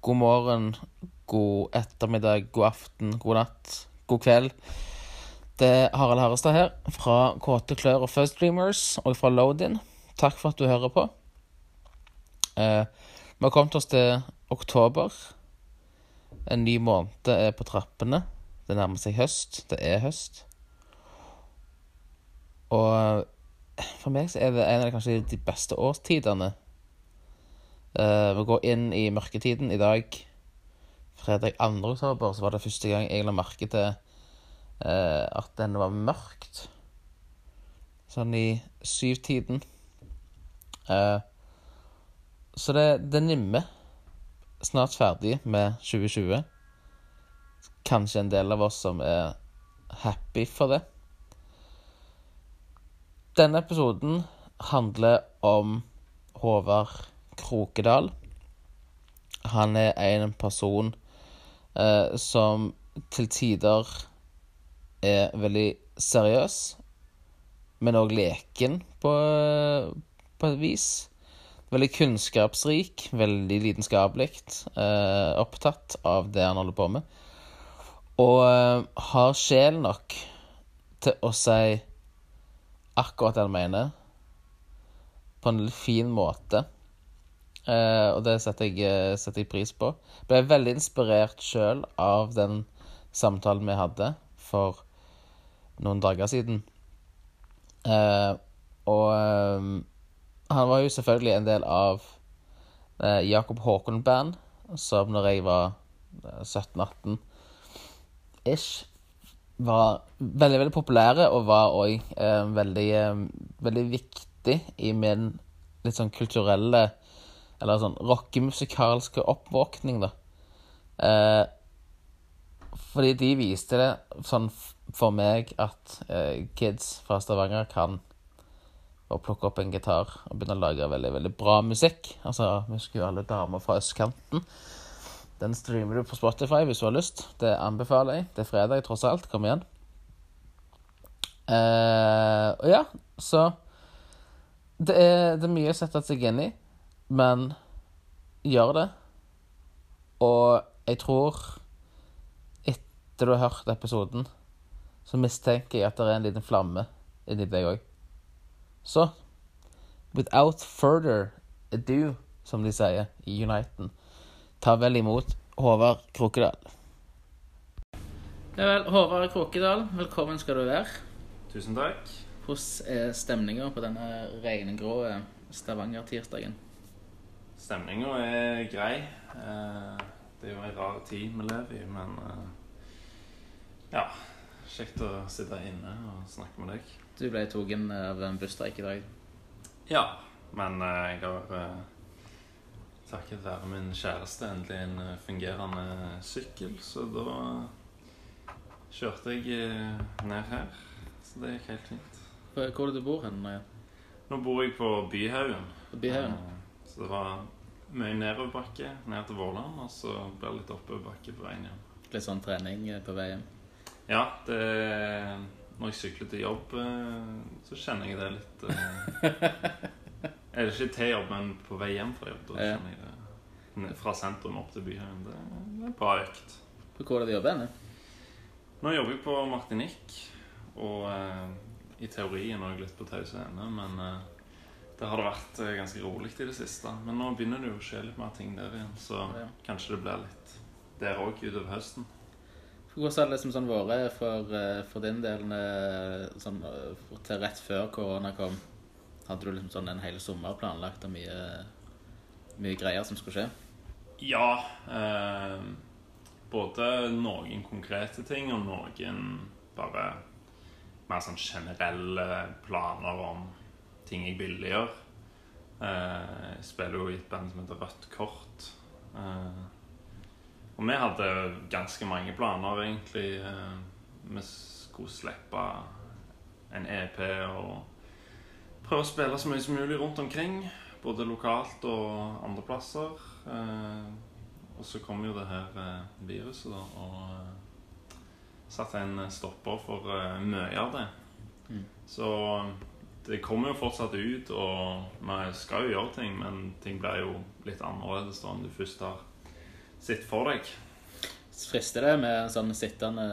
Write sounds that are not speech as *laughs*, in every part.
God morgen, god ettermiddag, god aften, god natt, god kveld. Det er Harald Harestad her, fra Kåte Klør og First Dreamers, og fra Loadin. Takk for at du hører på. Eh, vi har kommet oss til oktober. En ny måned er på trappene. Det nærmer seg høst. Det er høst. Og for meg så er det en av de, kanskje de beste årstidene. Eh, vi går inn i mørketiden i dag. Fredag 2. oktober så var det første gang jeg la merke til uh, at den var mørkt. Sånn i syvtiden. Uh, så det, det nimmer. Snart ferdig med 2020. Kanskje en del av oss som er happy for det. Denne episoden handler om Håvard Krokedal. Han er en person eh, som til tider er veldig seriøs, men òg leken på, på, et vis. Veldig kunnskapsrik, veldig lidenskapelig. Eh, opptatt av det han holder på med. Og eh, har sjel nok til å si akkurat det han mener, på en fin måte. Uh, og det setter jeg, eh, setter jeg, pris på. Ble veldig inspirert sjøl av den samtalen vi hadde for noen dager siden. Uh, og um, han var jo selvfølgelig en del av uh, Jakob Håkon-band, som når jeg var 17-18 ish, var veldig, veldig populære, og var òg veldig, veldig viktig i min litt sånn kulturelle eller sånn rockemusikalske oppvåkning, da. Eh, fordi de viste det sånn for meg at eh, kids fra Stavanger kan å plukke opp en gitar og begynne å lage veldig veldig bra musikk. Altså, Vi husker jo alle damer fra østkanten. Den streamer du på Spotify hvis du har lyst. Det anbefaler jeg. Det er fredag, tross alt. Kom igjen. Eh, og ja, så det er, det er mye å sette seg inn i. Men gjør det. Og jeg tror Etter du har hørt episoden, så mistenker jeg at det er en liten flamme inni deg òg. Så without further ado, som de sier i Uniten, ta vel imot Håvard Krokedal. Ja vel, Håvard Krokedal, velkommen skal du være. Tusen takk. Hvordan er stemninga på denne regngrå Stavanger-tirsdagen? Stemninga er grei. Eh, det er jo en rar tid vi lever i, men eh, ja. Kjekt å sitte inne og snakke med deg. Du ble tatt av en busstreik i dag? Ja, men eh, jeg har takket være min kjæreste endelig en fungerende sykkel, så da kjørte jeg ned her. Så det gikk helt fint. Hvor er det du bor hen? Nå bor jeg på Byhaugen. Byhaugen? Så det var mye nedoverbakke ned til Vårland, og så blir det litt oppoverbakke på veien hjem. Litt sånn trening eh, på vei hjem? Ja. det Når jeg sykler til jobb, eh, så kjenner jeg det litt Eller Er det ikke til jobb, men på vei hjem fra jobb. Da kjenner jeg det fra sentrum opp til byen. Det er bra økt. Hvor er det du jobber? Nå jobber jeg på Martinique, og i teorien òg litt på Tause ende, men det har det vært eh, ganske rolig i det siste. Men nå begynner det jo å skje litt mer ting der igjen. Så ja. kanskje det blir litt der òg utover høsten. Hvordan har det liksom sånn vært for, eh, for, din del sånn, til rett før korona kom? Hadde du liksom sånn en hel sommer planlagt og mye, mye greier som skulle skje? Ja. Eh, både noen konkrete ting og noen bare mer sånn generelle planer om ting jeg ville gjøre. Eh, jeg spiller jo i et band som heter Rødt Kort. Eh, og vi hadde ganske mange planer, egentlig. Eh, vi skulle slippe en EP og prøve å spille så mye som mulig rundt omkring. Både lokalt og andre plasser. Og så kom jo det her viruset, da, og satte en stopper for mye av det. Mm. Så det kommer jo fortsatt ut, og vi skal jo gjøre ting, men ting blir jo litt annerledes da enn du først har sett for deg? Frister det med en sånn sittende,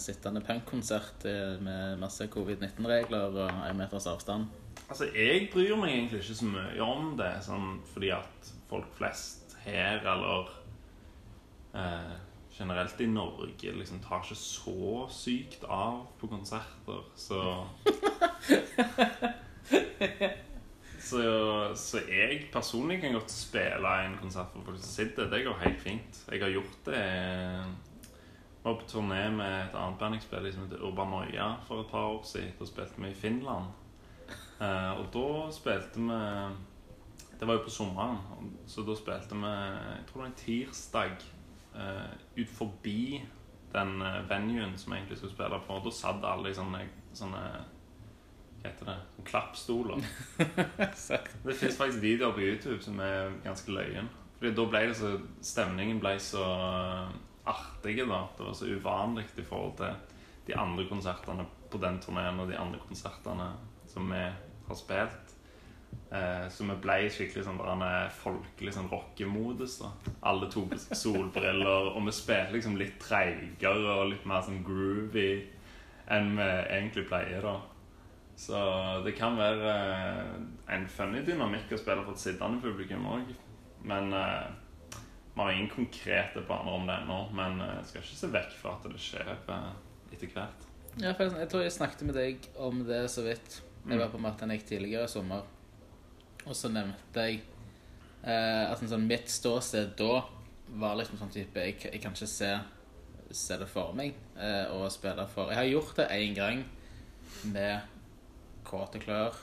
sittende punkkonsert eh, med masse covid-19-regler og én meters avstand? Altså, Jeg bryr meg egentlig ikke så mye om det, sånn fordi at folk flest her, eller eh, generelt i Norge, liksom tar ikke så sykt av på konserter, så *laughs* Så, så jeg personlig kan godt spille en konsert for folk som sitter. Det går helt fint. Jeg har gjort det Jeg var på turné med et annet band jeg spiller i som heter Urbanoia for et par år siden. Da spilte vi i Finland. Eh, og da spilte vi Det var jo på sommeren, så da spilte vi Jeg tror det var en tirsdag eh, ut forbi den eh, venuen som jeg egentlig skulle spille på. Da satt alle i sånne, sånne Hva heter det? Sånne klappstoler. *laughs* Det fins faktisk videoer på YouTube som er ganske løyen. Fordi da ble det så Stemningen ble så artig, da. Det var så uvanlig i forhold til de andre konsertene på den turneen og de andre konsertene som vi har spilt. Eh, så vi ble skikkelig sånn der folkelig sånn rockemodus. da Alle tok solbriller, og vi spilte liksom litt treigere og litt mer sånn groovy enn vi egentlig pleier, da. Så det kan være eh, en funny dynamikk å spille for et sittende publikum òg. Men eh, vi har ingen konkrete planer om det ennå. Men eh, jeg skal ikke se vekk fra at det skjer eh, etter hvert. Ja, jeg tror jeg snakket med deg om det så vidt. Jeg var på Martinique tidligere i sommer, og så nevnte jeg eh, at sånn mitt ståsted da var liksom sånn type Jeg, jeg kan ikke se, se det for meg eh, å spille for Jeg har gjort det én gang med Kåte klør.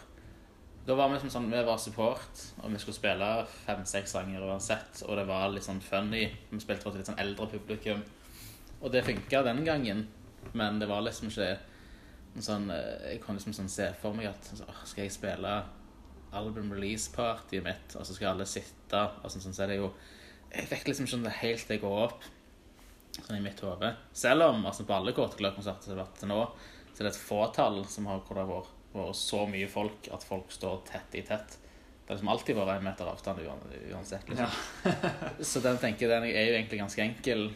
Da var vi som sånn, vi var support, og vi skulle spille fem-seks sanger uansett. Og det var litt sånn funny. Vi spilte for et litt sånn eldre publikum. Og det funka den gangen, men det var liksom ikke sånn eh, Jeg kan liksom sånn se for meg at så, Skal jeg spille album release-partyet mitt, og så skal alle sitte og sånn, sånn, så er det jo Jeg fikk liksom ikke det helt det går opp sånn i mitt hode. Selv om altså på alle Kåteklar-konserter som har vært til nå, så er det et fåtall som har hvor det har vært, vært så mye folk at folk står tett i tett. Det har liksom alltid vært en meter avstand uansett. Liksom. *laughs* så den tenker jeg, den er jo egentlig ganske enkel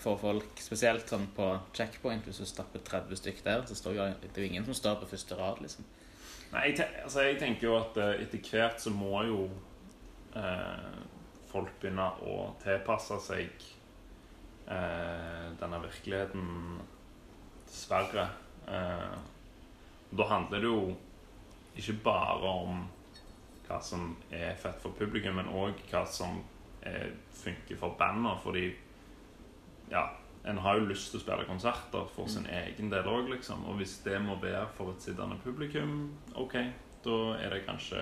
for folk, spesielt sånn på checkpoint. Hvis du stapper 30 stykk der, så står jo det er jo ingen som står på første rad, liksom. Nei, jeg, ten altså, jeg tenker jo at eh, etter hvert så må jo eh, folk begynne å tilpasse seg eh, denne virkeligheten, dessverre. Eh, da handler det jo ikke bare om hva som er fett for publikum, men òg hva som eh, funker for bandet. Fordi ja, en har jo lyst til å spille konserter for sin egen del òg, liksom. Og hvis det må være for et sittende publikum, OK, da er det kanskje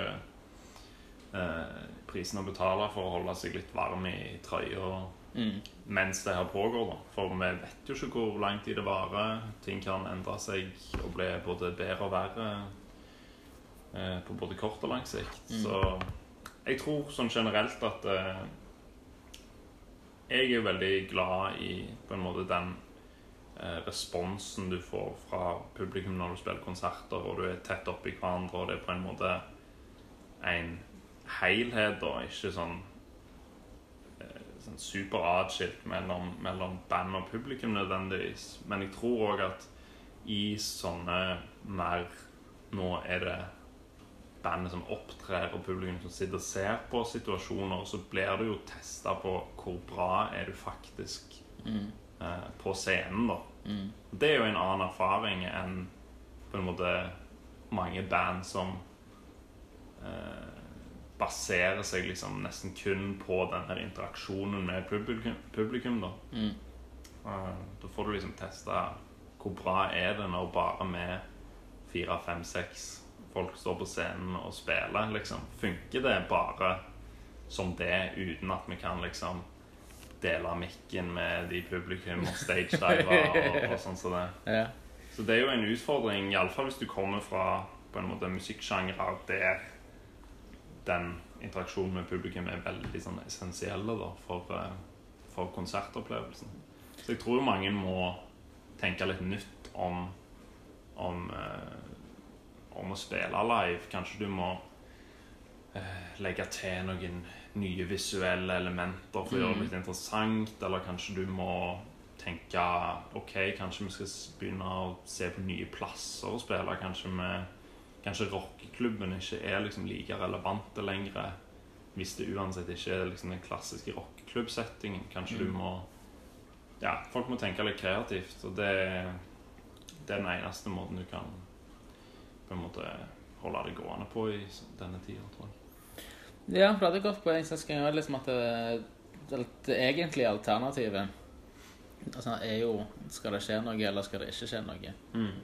eh, prisen å betale for å holde seg litt varm i trøya Mm. mens det her pågår, da. For vi vet jo ikke hvor lang tid det varer. Ting kan endre seg og bli både bedre og verre eh, på både kort og lang sikt. Mm. Så jeg tror sånn generelt at eh, Jeg er veldig glad i på en måte den eh, responsen du får fra publikum når du spiller konserter, og du er tett oppi hverandre, og det er på en måte en helhet, og ikke sånn eh, sånn super atskilt mellom, mellom band og publikum nødvendigvis. Men jeg tror òg at i sånne mer Nå er det bandet som opptrer, og publikum som sitter og ser på situasjoner, så blir du jo testa på hvor bra er du faktisk Mm. eh, på scenen, da. Mm. Det er jo en annen erfaring enn på en måte mange band som eh, baserer seg liksom nesten kun på den her interaksjonen med publikum, publikum da. Mm. Eh, da får du liksom testa hvor bra er det når bare med fire, fem, seks folk står på scenen og spiller, liksom. Funker det bare som det, uten at vi kan liksom dele mikken med de publikum og stagediver og, og sånn som det? *laughs* Ja. Så det er jo en utfordring, iallfall hvis du kommer fra på en måte musikksjangre der den interaksjonen med publikum er veldig sånn essensielle da, for, eh, for konsertopplevelsen. Så jeg tror mange må tenke litt nytt om, om, eh, om å spille live. Kanskje du må eh, legge til noen nye visuelle elementer for å gjøre det litt interessant, eller kanskje du må tenke OK, kanskje vi skal begynne å se på nye plasser å spille. Kanskje, kanskje rockeklubben ikke er liksom like relevante lenger. Hvis det uansett ikke er liksom den klassiske rockeklubbsettingen. Kanskje du må Ja, folk må tenke litt kreativt, og det, det er den eneste måten du kan på en måte holde det gående på i denne tida, tror jeg. Ja, for det hadde gått poeng. Så jeg skal liksom at det, det, egentlige alternativet altså, er jo Skal det skje noe, eller skal det ikke skje noe?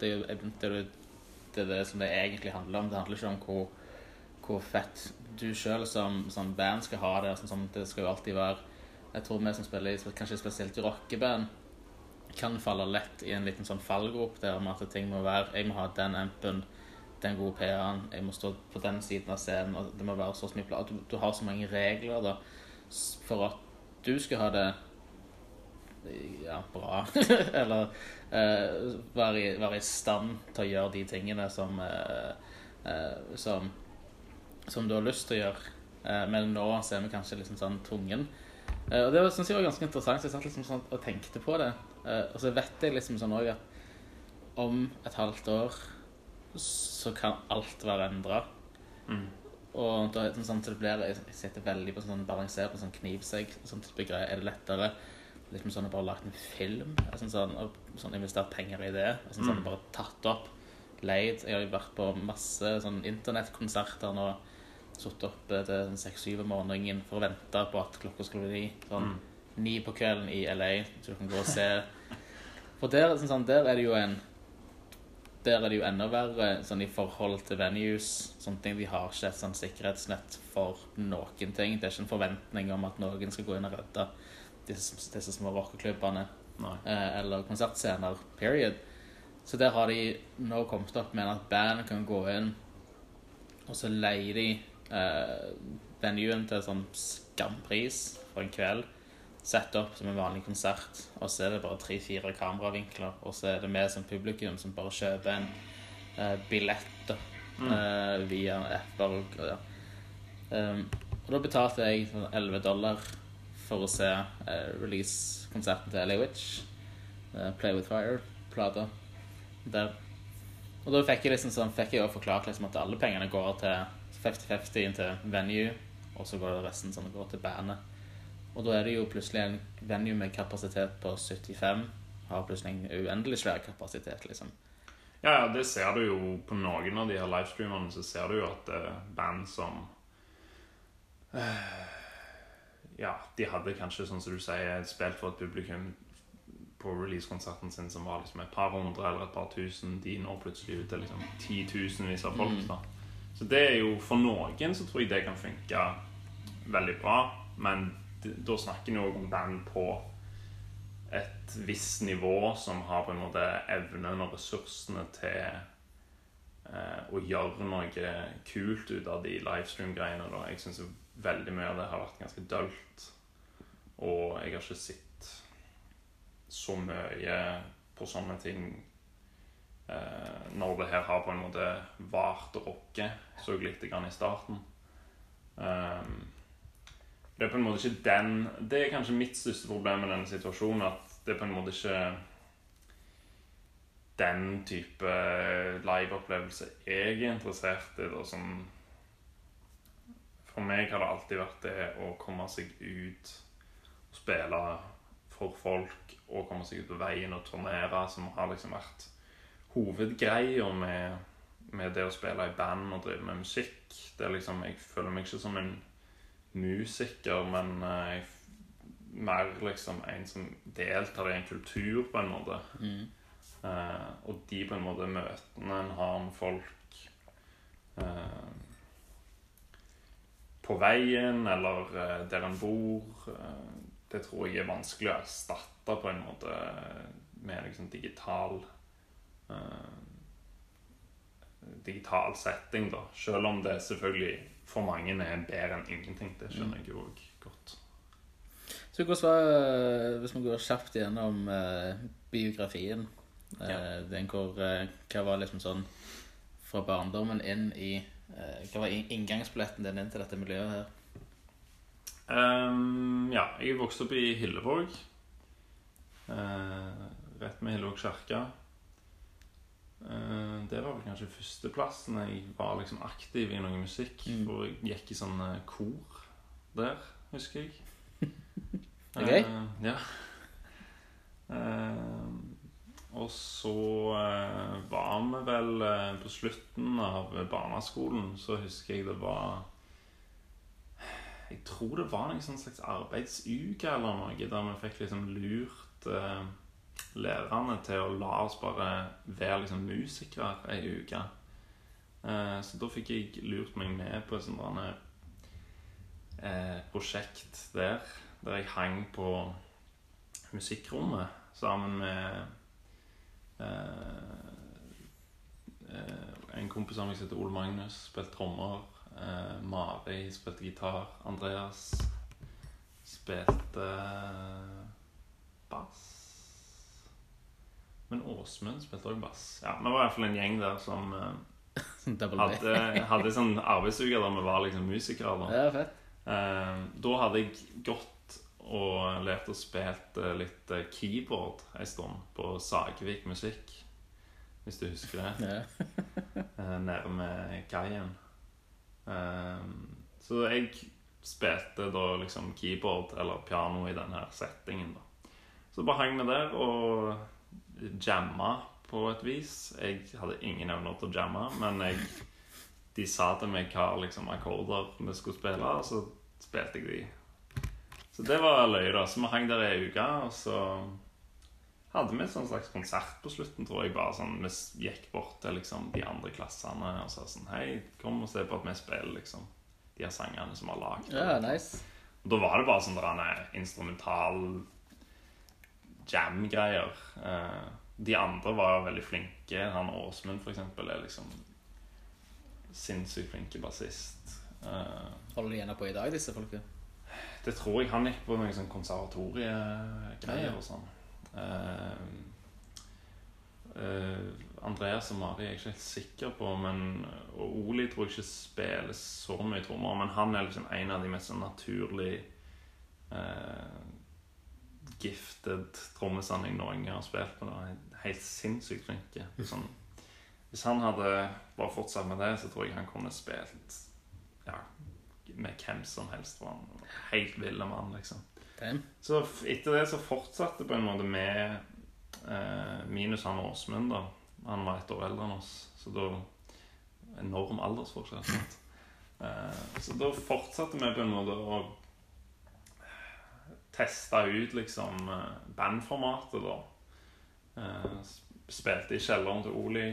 Det er jo det, er det, er det som det egentlig handler om. Det handler ikke om hvor, hvor fett du sjøl som, som band skal ha det. Sånn, som det skal jo alltid være Jeg tror vi som spiller kanskje spesielt i rockeband, kan falle lett i en liten sånn fallgrop der med at ting må være Jeg må ha den ampen, den gode PA-en, jeg må stå på den siden av scenen, og det må være så mye plass. Du, du har så mange regler da for at du skal ha det ja, bra. *laughs* Eller uh, være, i, være i stand til å gjøre de tingene som uh, uh, som, som du har lyst til å gjøre. Men nå så er vi kanskje liksom sånn tvungen. Og det syns jeg var ganske interessant. Så jeg satt liksom sånn og tenkte på det. Og så vet jeg liksom sånn òg at om et halvt år så kan alt være endra. Mm. Og da sånn, så det blir, jeg sitter veldig på sånn balanser på sånn knivsegg. Sånn type greier. Er det lettere liksom sånn å bare lage en film? Sånn, sånn, og sånn investert penger i det? Og sånn, sånn bare tatt opp, leid. Jeg har jo vært på masse sånn internettkonserter nå. Sittet oppe til sånn seks-syv om morgenen for å vente på at klokka skulle bli sånn Mm. ni på kvelden i LA, så du kan gå og se. For der, sånn, sånn, der er det jo en der er det jo enda verre sånn i forhold til venues. Sånne ting, De har ikke et sånn sikkerhetsnett for noen ting. Det er ikke en forventning om at noen skal gå inn og redde disse, disse små rockeklubbene eh, eller konsertscener. Period. Så der har de nå kommet opp med at band kan gå inn, og så leier de eh, venuen til sånn skampris for en kveld. Sette opp som en vanlig konsert, og så er det bare tre-fire kameravinkler. Og så er det vi som publikum som bare kjøper en eh, billett da, eh, via apper. og- Ja. Um, og da betalte jeg sånn 11 dollar for å se eh, release-konserten til LA Witch. eh, Play With Fire-plata. Der. Og da fikk jeg liksom sånn, fikk jeg forklart liksom at alle pengene går til 50-50 inn til venue, og så går det resten sånn, går til bandet. Og da er det jo plutselig en venue med kapasitet på 75, har plutselig en uendelig svær kapasitet, liksom. Ja, ja, det ser du jo på noen av de her livestreamerne, så ser du jo at er band som eh, Ja, de hadde kanskje, sånn som du sier, spilt for et publikum på releasekonserten sin som var liksom et par hundre eller et par tusen. De når plutselig ut til liksom titusenvis av folk. da. Så det er jo For noen så tror jeg det kan funke veldig bra, men da snakker vi òg om band på et visst nivå som har på en måte evnen og ressursene til eh, å gjøre noe kult ut av de livestream-greiene. Jeg syns veldig mye av det har vært ganske dølt. Og jeg har ikke sett så mye på sånne ting eh, når det her har på en måte vart og rokket. Så jeg litt grann i starten. Um, det er på en måte ikke den Det er kanskje mitt største problem med denne situasjonen. At det er på en måte ikke den type liveopplevelse jeg er interessert i. Da, som For meg har det alltid vært det å komme seg ut og spille for folk og komme seg ut på veien og turnere, som har liksom vært hovedgreia med, med det å spille i band og drive med musikk. Det er liksom, Jeg føler meg ikke som en musiker, men eh, mer liksom en som deltar i en kultur, på en måte. Eh, og de på en måte møtene en har med folk eh, på veien eller der en bor, det tror jeg er vanskelig å erstatte på en måte med liksom digital uh, digital setting, da. Selv om det selvfølgelig for mange er bedre enn ingenting. Det skjønner jeg jo òg godt. Så hvordan var, hvis vi går kjapt gjennom eh, biografien eh, Ja. den hvor, eh, Hva var liksom sånn fra barndommen inn i eh, Hva var inn- inngangsbilletten din inn til dette miljøet her? Um, ja, jeg vokste opp i Hillevåg. Uh, rett med Hillevåg kirke. Eh, det var vel kanskje førsteplassen jeg var liksom aktiv i noe musikk. Mm. Hvor jeg gikk i sånn eh, kor der, husker jeg. *laughs* Det er gøy. Eh, ja. Uh, og så uh, var vi vel på slutten av barneskolen, så husker jeg det var Jeg tror det var en sånn slags arbeidsuke eller noe, der vi fikk liksom lurt lærerne til å la oss bare være liksom musikere ei uke. Eh, så da fikk jeg lurt meg med på et sånt eh, prosjekt der, der jeg hang på musikkrommet sammen med eh, eh, en kompis av meg som heter Ole Magnus, spilte trommer. Eh, Mari spilte gitar. Andreas spilte bass. Men Åsmund spilte òg bass. Ja, Vi var i hvert fall en gjeng der som eh, *laughs* hadde, *laughs* hadde sånn arbeidsuke der vi var liksom musikere. da Ja, fett. Eh, da hadde jeg gått og lært å spille litt eh, keyboard en stund på Sagvik musikk. Hvis du husker det. *laughs* Ja. eh, Nede med kaien. Eh, så jeg spilte da liksom keyboard eller piano i denne settingen. da Så bare hang vi der og jamma på et vis. Jeg hadde ingen evner til å jamme, men jeg, de sa til meg hva liksom akkorder vi skulle spille, og så spilte jeg de. Så det var løye, da. Så vi hang der ei uke, og så hadde vi en sånn slags konsert på slutten, tror jeg. bare sånn, Vi gikk bort til liksom, de andre klassene og sa sånn Hei, kom og se på at vi spiller liksom, de her sangene som vi har lagd. ja, nice. Og da var det bare sånn der instrumental jam-greier. Eh, de andre var veldig flinke. Han Åsmund, for eksempel, er liksom sinnssykt flinke bassist. Eh, Holder de gjerne på i dag, disse folka? det tror jeg han gikk på noen sånn konservatoriegreier Ja, og sånn. Eh, Andreas og Mari er jeg ikke helt sikker på, men og Oli tror jeg ikke spiller så mye trommer. Men han er liksom en av de mest sånn naturlig eh, gifted trommisene jeg noen gang har spilt på. var Helt sinnssykt flinke. Sånn, hvis han hadde bare fortsatt med det, så tror jeg han kunne spilt ja, med hvem som helst. Han var en helt ville mann, liksom. Damn. Så etter det så fortsatte det på en måte med eh, Minus han Åsmund, da. Han var ett år eldre enn oss, så da Enorm aldersforskjell. sant? *laughs* Eh, så da fortsatte vi på en måte å teste ut liksom eh, bandformatet, da. Eh, spilte i kjelleren til Oli.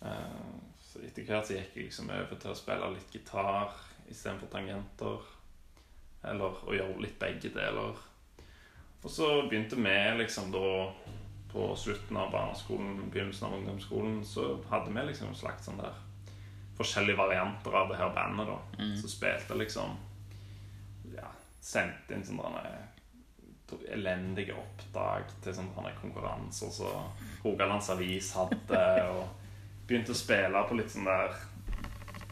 Eh, så etter hvert så gikk jeg liksom over til å spille litt gitar istedenfor tangenter. Eller å gjøre litt begge deler. Og så begynte vi liksom da på slutten av barneskolen, begynnelsen av ungdomsskolen, så hadde vi liksom en slags sånn der forskjellige varianter av det her bandet, da. Så spilte liksom sendte inn sånne elendige oppdrag til sånne konkurranser som Rogalands Avis hadde, *laughs* og begynte å spille på litt sånne der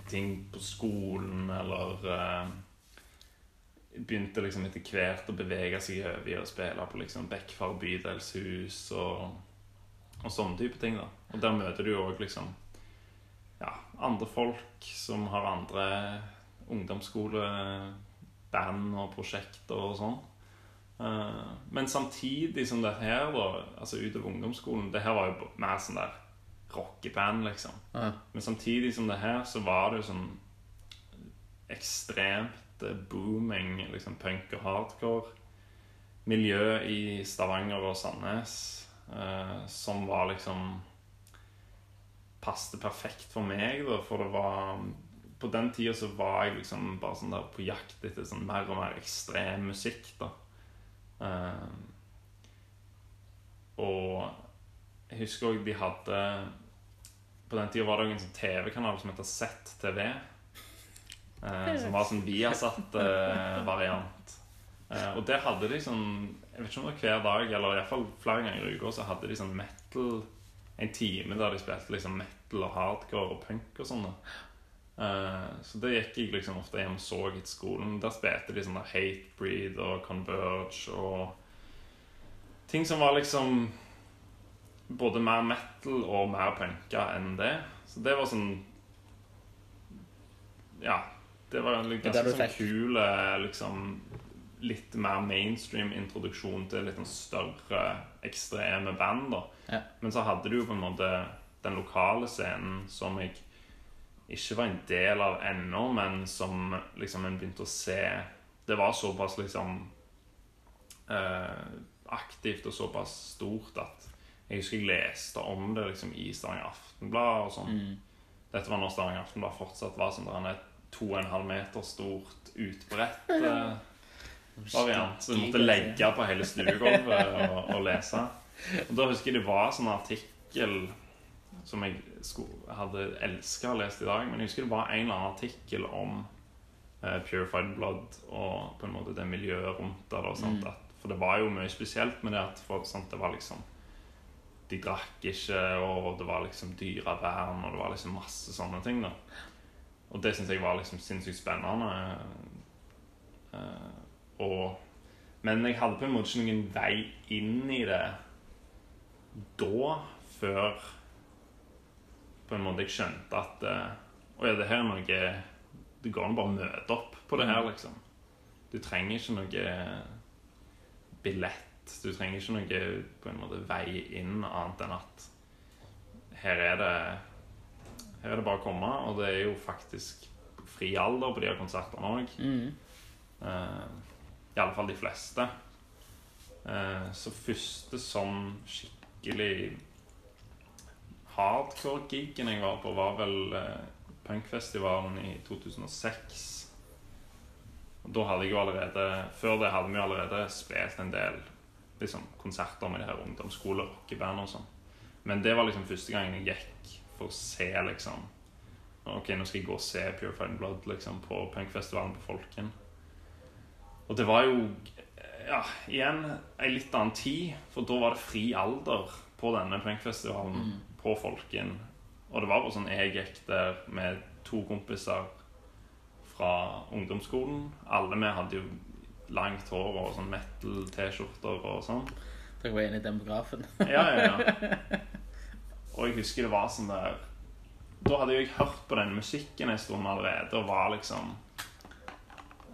ting på skolen, eller eh, begynte liksom etter hvert å bevege seg over i å spille på liksom Bekkfar bydelshus og, og sånne type ting. da Og der møter du jo òg liksom ja, andre folk som har andre ungdomsskoleband og prosjekter og sånn. Eh, men samtidig som det her, da, altså utover ungdomsskolen Det her var jo mer sånn der rockeband, liksom. Ja. Men samtidig som det her, så var det jo sånn ekstremt eh, booming liksom punk og hardcore miljø i Stavanger og Sandnes eh, som var liksom Passet perfekt for meg, da, for det var På den tida så var jeg liksom bare sånn der på jakt etter sånn mer og mer ekstrem musikk, da. Uh, og jeg husker òg de hadde På den tida var det en sånn TV-kanal som heter ZTV. Uh, som var sånn Viasat-variant. Eh, og der hadde de sånn Jeg vet ikke om det var hver dag, eller iallfall flere ganger i uka, så hadde de sånn metal En time der de spilte liksom metal og hardcore og punk og sånn. da. Eh, så det gikk jeg liksom ofte hjem og så etter skolen. Der spilte de sånn der Hatebreed og Converge og ting som var liksom både mer metal og mer punka enn det. Så det var sånn Ja. Det var en Det ganske der sånn kul eh, liksom Litt mer mainstream introduksjon til litt sånn større, ekstreme band. da Ja. Men så hadde du jo på en måte den lokale scenen som jeg ikke var en del av ennå, men som liksom en begynte å se Det var såpass liksom eh, aktivt og såpass stort at jeg husker jeg leste om det liksom i Stavanger Aftenblad og sånn. Mm. Dette var når Stavanger Aftenblad fortsatt var sånn der et to og en halv meter stort utbredt eh, variant. Så du måtte legge på hele stuegulvet og, og lese. Og da husker jeg det var sånn artikkel som jeg skulle, hadde elska å lese i dag. Men jeg husker det var en eller annen artikkel om eh, Purified Blood og på en måte det miljøet rundt det. Mm. at, for det var jo mye spesielt med det at for, sant, det var liksom De drakk ikke, og det var liksom dyrevern, og det var liksom masse sånne ting. da Og det syns jeg var liksom sinnssykt spennende. Eh, og, men jeg hadde på en måte ikke noen vei inn i det da, før på en måte jeg skjønte at eh, Å ja, det her er noe Det går an å bare møte opp på det her, liksom. Du trenger ikke noe billett. Du trenger ikke noe på en måte vei inn, annet enn at her er det Her er det bare å komme, og det er jo faktisk fri alder på de her konsertene òg. Mm. Uh, I alle fall de fleste. Uh, så første sånn skikkelig hardcore-gigen jeg var på, var vel uh, punkfestivalen i 2006. Og da hadde jeg jo allerede Før det hadde vi allerede spilt en del liksom, konserter med de her ungdomsskole-rockeband og sånn. Men det var liksom første gangen jeg gikk for å se liksom Ok, nå skal jeg gå og se Purified Blood liksom, på punkfestivalen på Folken. Og det var jo ja, igjen ei litt annen tid, for da var det fri alder på denne punkfestivalen på Folken. Og det var bare sånn jeg gikk der med to kompiser fra ungdomsskolen. Alle vi hadde jo langt hår og sånn metal-T-skjorter og sånn. Dere var inne i demografen. *laughs* Ja, ja, ja. Og jeg husker det var sånn der Da hadde jeg hørt på den musikken en stund allerede og var liksom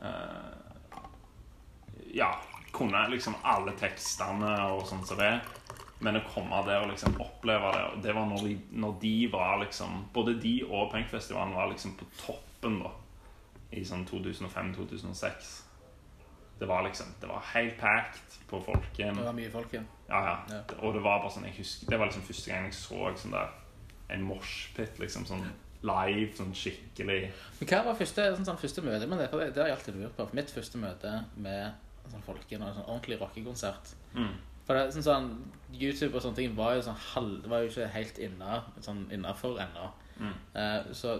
uh, Ja, kunne liksom alle tekstene og sånn som det. Men å komme der og liksom oppleve det og Det var når de, når de var liksom Både de og Punkfestivalen var liksom på toppen, da. I sånn 2005-2006. Det var liksom Det var helt packed på Folken. Det var mye folk igjen. Ja, ja. Ja. Og det var bare sånn, jeg husker, det var liksom første gang jeg så sånn der, en moshpit, liksom sånn live, sånn skikkelig Men hva var første, sånn, sånn, første møte med det? For det, det har jeg alltid lurt på. For mitt første møte med sånn folken og en sånn ordentlig rockekonsert mm. For det, sånn, sånn, YouTube og sånne ting var jo, sånn, halv, var jo ikke helt inne, sånn, innafor ennå. Mm. Eh, så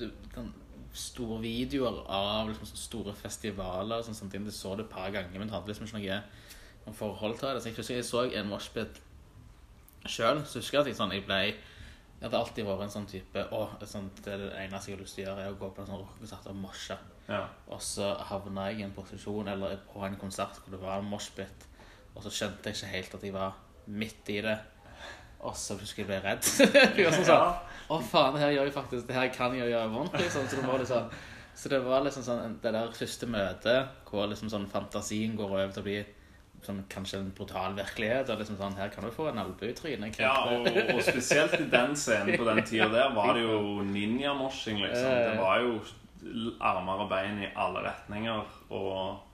du, den, store videoer av liksom, store festivaler og sånne, sånne ting, det så det et par ganger, men det hadde liksom ikke noe, om forhold til det. Så jeg husker jeg så en moshpit sjøl, så husker jeg at jeg, sånn, jeg ble jeg hadde alltid vært en sånn type Å, sånn, det det eneste jeg har lyst til å gjøre, er å gå på en sånn rockekonsert og moshe. Ja. Og så havna jeg i en posisjon eller på en konsert hvor det var en moshpit, og så skjønte jeg ikke helt at jeg var midt i det. Og så jeg ble redd. *laughs* jeg var sånn sånn Å, faen, det her gjør jeg faktisk Det her kan jeg jo gjøre vondt, liksom. Så det sånn Så det var liksom sånn det der første møtet hvor liksom sånn fantasien går over til å bli sånn kanskje en brutal virkelighet. Og liksom sånn Her kan du få en albue i trynet. ja, og, og spesielt i den scenen på den tida der var det jo ninja-moshing, liksom. Det var jo armer og bein i alle retninger, og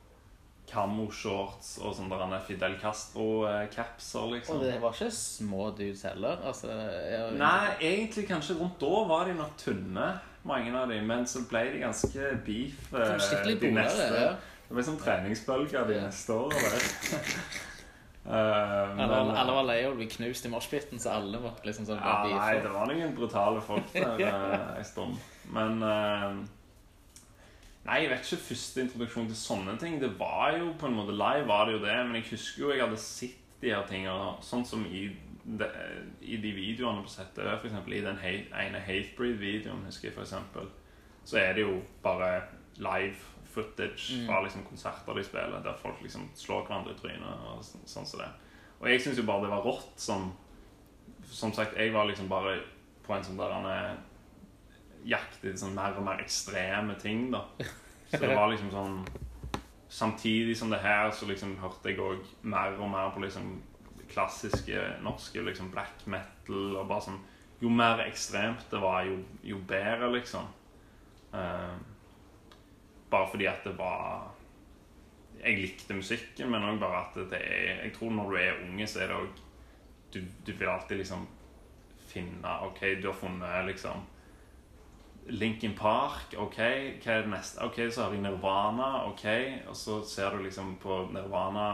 kamoshorts og sånn der Fidel Castro-capser, Og liksom. det var ikke små dudes heller. Altså, jeg, Nei, egentlig kanskje rundt da var de nok tynne, mange av de, men så ble de ganske beef eh, de bolere, neste. ja. Det ble sånn treningsbølger de Ja. neste årene. uh, *laughs* Alle, alle var lei av å bli knust i moshpiten, så alle var liksom sånn Ja, nei, det var noen brutale folk der *laughs* eh, en stund. Men eh, Nei, jeg vet ikke første introduksjon til sånne ting. Det var jo på en måte live, var det jo det. Men jeg husker jo jeg hadde sett de her tingene, sånn som i de, i de videoene på settet. For eksempel i den hate, ene Hatebreed-videoen, husker jeg for eksempel. så er det jo bare live footage fra liksom konserter de spiller, der folk liksom slår hverandre i trynet og sånn sånn som det. Og jeg syns jo bare det var rått som Som sagt, jeg var liksom bare på en sånn der etter sånn mer og mer ekstreme ting, da. Så det var liksom sånn Samtidig som det her, så liksom hørte jeg òg mer og mer på liksom klassiske norske liksom black metal og bare sånn Jo mer ekstremt det var, jo, jo bedre, liksom. Uh, bare fordi at det var Jeg likte musikken, men òg bare at det er Jeg tror når du er unge, så er det òg du, du vil alltid liksom finne OK, du har funnet liksom Linkin Park, OK, hva er det neste? OK, så har jeg Nirvana, OK, og så ser du liksom på Nirvana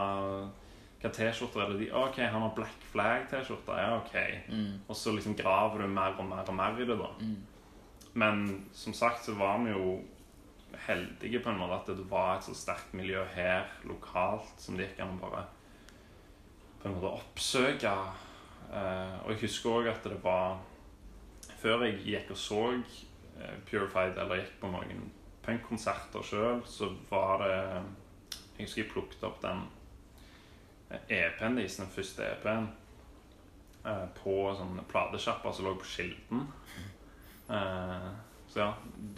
Hva T-skjorter er det de OK, han har Black Flag-T-skjorter, ja, OK. Og så liksom graver du mer og mer og mer i det, da. Men som sagt så var vi jo heldige på en måte at det var et så sterkt miljø her lokalt som det gikk an å bare på en måte oppsøke. Eh, og jeg husker òg at det var Før jeg gikk og så Purified, eller gikk på noen punkkonserter sjøl, så var det Jeg husker jeg plukket opp den EP-en deres, den første EP-en, eh, på sånn platesjapper som lå på Skilden. Eh, så ja,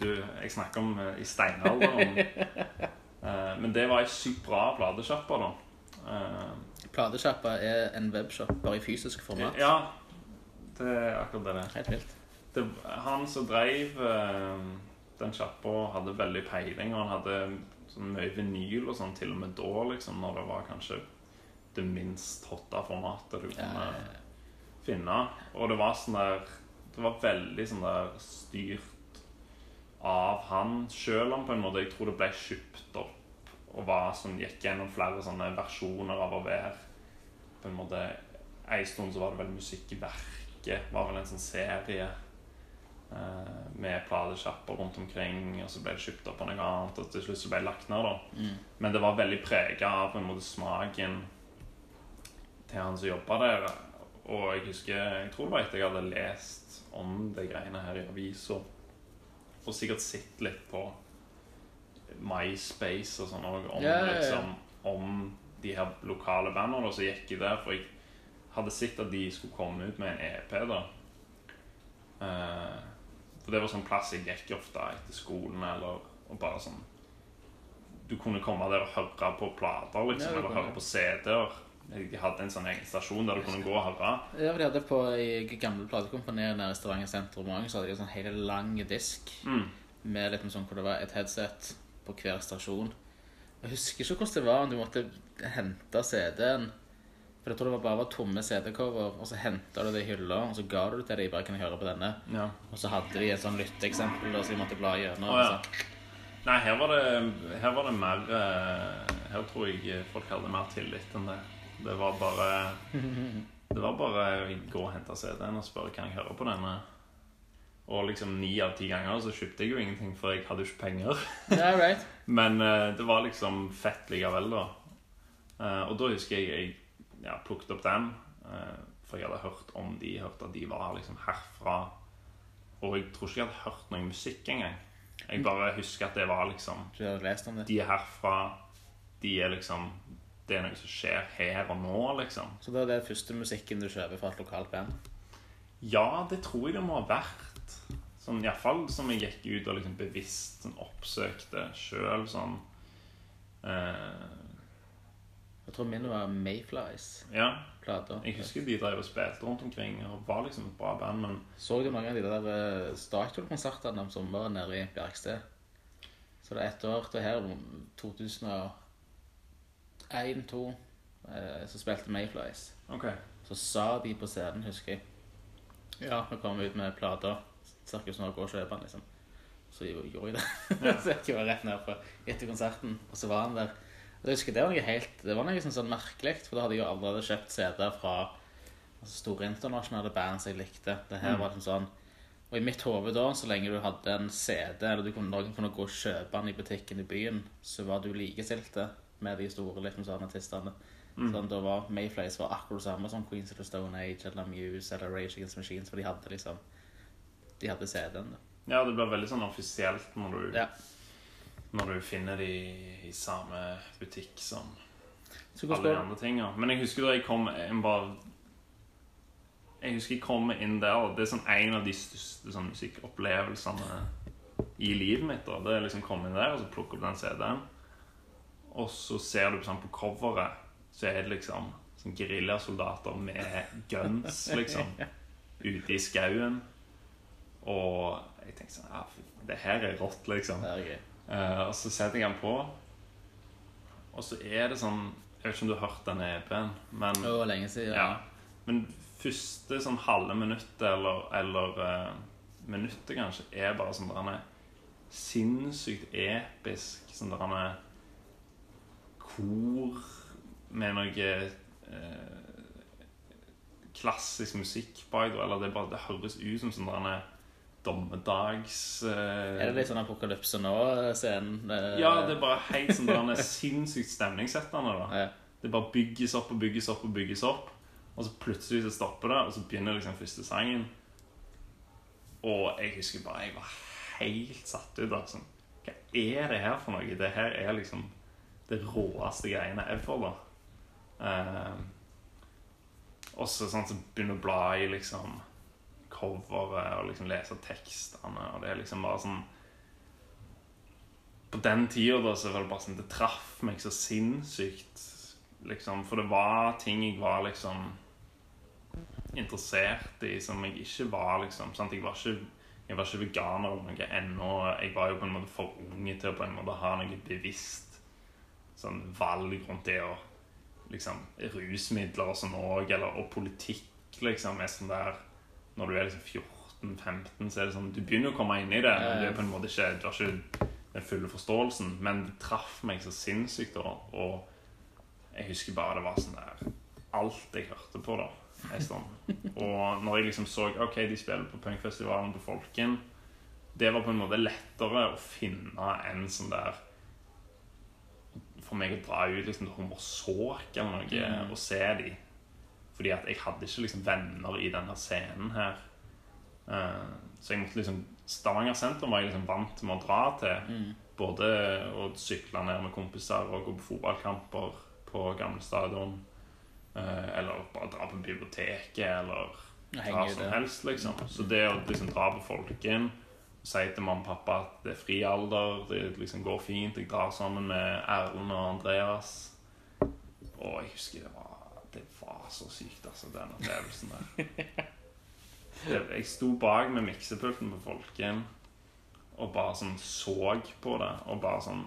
du, jeg snakker om eh, i steinalderen. Eh, men det var ei sykt bra platesjappe, da. Eh, Platesjappa er en webshop, bare i fysisk format. ja, det er akkurat det det er. Helt vilt. Det, han som drev eh, den sjappa, hadde veldig peiling, og han hadde sånn mye vinyl og sånn til og med da, liksom, når det var kanskje det minst hotte formatet du kunne ja, finne. Og det var sånn der Det var veldig sånn der styrt av han sjøl om på en måte Jeg tror det ble kjøpt opp og var sånn, gikk gjennom flere sånne versjoner av å være på en måte En stund så var det vel Musikkverket, var vel en sånn serie med platesjapper rundt omkring, og så ble det kjøpt opp av noe annet, og til slutt så ble det lagt ned, da. Mm. Men det var veldig prega av på en måte smaken til han som jobba der. Og jeg husker, jeg tror det var etter jeg hadde lest om de greiene her i avisa, og sikkert sett litt på MySpace og sånn òg, om, Ja, ja, ja. liksom, om de her lokale bandene, og så gikk jeg der, for jeg hadde sett at de skulle komme ut med en EP, da. Eh, for det var sånn plass jeg gikk ofte etter skolen, eller og bare sånn Du kunne komme der og høre på plater, liksom, Ja, eller høre på CD-er. De hadde en sånn egen stasjon der du kunne gå og høre. Ja, for de hadde på i gamle platekompanier nede i Stavanger sentrum òg, så hadde de en sånn hele lang disk Mm. med litt sånn hvor det var et headset på hver stasjon. Jeg husker ikke hvordan det var om du måtte hente CD-en. For jeg tror det var bare var tomme CD-cover, og så henta du det i hylla, og så ga du det til dem. Bare kan jeg høre på denne. Ja. Og så hadde de et sånn lytteeksempel og så de måtte bla gjennom. Oh, ja. Nei, her var det, her var det mer eh, Her tror jeg folk hadde mer tillit enn det. Det var bare *laughs* Det var bare å gå og hente CD-en og spørre kan jeg høre på denne. Og liksom ni av ti ganger så kjøpte jeg jo ingenting, for jeg hadde jo ikke penger. Ja, right. *laughs* Men eh, det var liksom fett likevel, da. Eh, og da husker jeg jeg ja, plukket opp dem. eh, for jeg hadde hørt om de, hørt at de var liksom herfra. Og jeg tror ikke jeg hadde hørt noe musikk engang. Jeg bare husker at det var liksom Du hadde lest om det. De er herfra. De er liksom Det er noe som skjer her og nå, liksom. Så det er den første musikken du kjøper fra et lokalt band? Ja, det tror jeg det må ha vært. Sånn, Iallfall som jeg gikk ut og liksom bevisst sånn, oppsøkte sjøl sånn eh, Jeg tror min var Mayflies. Ja. Jeg husker de drev og spilte rundt omkring og var liksom et bra band, men Så du mange av de der eh, Starkjold-konsertene om sommeren nede i Bjerksted? Så det er ett år til her, 2001-2002, eh, så spilte Mayflies. OK. Så sa de på scenen, husker jeg Ja, vi kommer ut med plater. Cirkus nå, gå og kjøpe den, liksom. Så gjorde jeg det. *laughs* så jeg var rett ned på etter konserten, og så var han der. Jeg husker Det var noe helt Det var noe sånn, sånn merkelig, for da hadde jeg jo allerede kjøpt CD-er fra altså, store internasjonale band som jeg likte. Det her var liksom sånn Og i mitt hode da, så lenge du hadde en CD, eller du kunne, noen kunne gå og kjøpe den i butikken i byen, så var du likestilte med de store liksom, sånn, artistene. Sånn, da var Mayflays var akkurat det samme som Queens of the Stone Age eller Muse eller Rage Against Machines, for de hadde liksom De hadde CD-en. Ja, det blir veldig sånn offisielt når du, Ja. Når du finner de i samme butikk som alle de andre tinga. Men jeg husker da jeg kom jeg bare Jeg husker jeg kom inn der, og det er sånn en av de største sånn musikkopplevelsene i livet mitt. da Det er liksom komme inn der og så plukke opp den CD-en. Og så ser du sånn på coveret, så er det liksom sånn geriljasoldater med guns, liksom. *laughs* Ute i skauen. Og jeg tenkte sånn Ja, det her er rått, liksom. Det er gøy. Eh, og så setter jeg den på, og så er det sånn Jeg vet ikke om du har hørt den EP-en, men Det var lenge siden. ja. Men første sånn halve minuttet, eller, eller uh, minuttet kanskje, er bare sånn der han er sinnssykt episk. Sånn der han er kor med noe eh, klassisk musikk bak, eller det, bare, det høres ut som sånn der han er dommedags... eh, Er det litt sånn Apokalypse nå-scenen? ja, det er bare helt sånn der han er sinnssykt stemningssettende. da ja. det bare bygges opp og bygges opp og bygges opp. Og så plutselig så stopper det, og så begynner liksom første sangen. Og jeg husker bare jeg var helt satt ut. Altså. Hva er det her for noe? Det her er liksom det råeste greiene ever. da. Eh, og så sånn så begynner å bla i liksom coveret og liksom lese tekstene, og det er liksom bare sånn på den tida da, så var det bare sånn Det traff meg så sinnssykt. Liksom, for det var ting jeg var liksom interessert i som jeg ikke var, liksom. Sant? Jeg var ikke jeg var ikke veganer eller noe ennå. Jeg var jo på en måte for unge til å på en måte ha noe bevisst sånn valg rundt det og liksom rusmidler og sånn òg, eller og politikk, liksom, er sånn der Når du er liksom 14-15, så er det sånn Du begynner å komme inn i det, men du er på en måte ikke Du har ikke den fulle forståelsen, men det traff meg så sinnssykt, da, og jeg husker bare det var sånn der Alt jeg hørte på, da. *laughs* Og når jeg liksom så Ok, de spiller på punkfestivalen på Folken. Det var på en måte lettere å finne en sånn der For meg å dra ut liksom til Hommersåk eller noe og se de. Fordi at jeg hadde ikke liksom venner i denne scenen her. Eh, så jeg måtte liksom Stavanger sentrum var jeg liksom vant med å dra til. Både å sykle ned med kompiser og gå på fotballkamper på gamle stadion. eh, eller bare dra på biblioteket, eller hva som helst, liksom. Så det å liksom dra på Folken Si til mamma og pappa at det er fri alder, det liksom går fint. Jeg drar sammen med Erlend og Andreas. Og jeg husker det var, var så sykt, altså, den opplevelsen der. Jeg sto bak med miksepulten på Folken og bare sånn så på det. Og bare sånn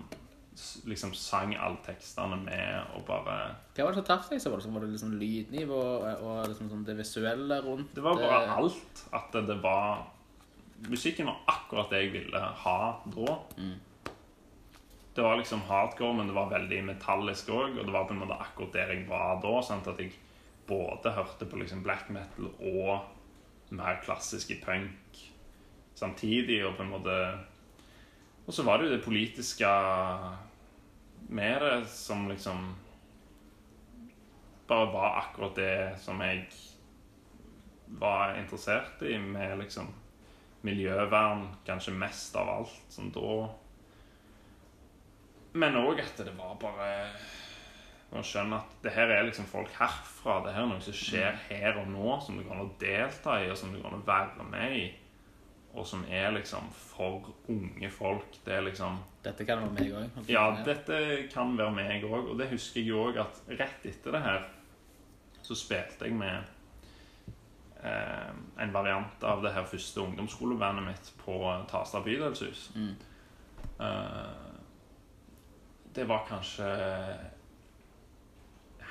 liksom sang alle tekstene med og bare Hva var det som traff deg? så Var det, sånn- var det liksom lydnivå og liksom sånn det visuelle rundt Det var bare alt. At det, det var Musikken var akkurat det jeg ville ha da. Det var liksom hardcore, men det var veldig metallisk òg. Og det var på en måte akkurat der jeg var da. Sant? At jeg både hørte på liksom black metal og mer klassisk i punk samtidig. Og på en måte Og så var det jo det politiske med det som liksom Bare var akkurat det som jeg var interessert i, med liksom miljøvern kanskje mest av alt, som da Men òg at det var bare å skjønner at det her er liksom folk herfra. Det her er noe som skjer her og nå, som du kan delta i, og som du kan være med i. Og som er liksom for unge folk. Det er liksom Dette kan være meg òg. ja, dette kan være meg òg. Og det husker jeg òg at rett etter det her så spilte jeg med eh, en variant av det her første ungdomsskolebandet mitt på Tasta bydelshus. Mm. Eh, det var kanskje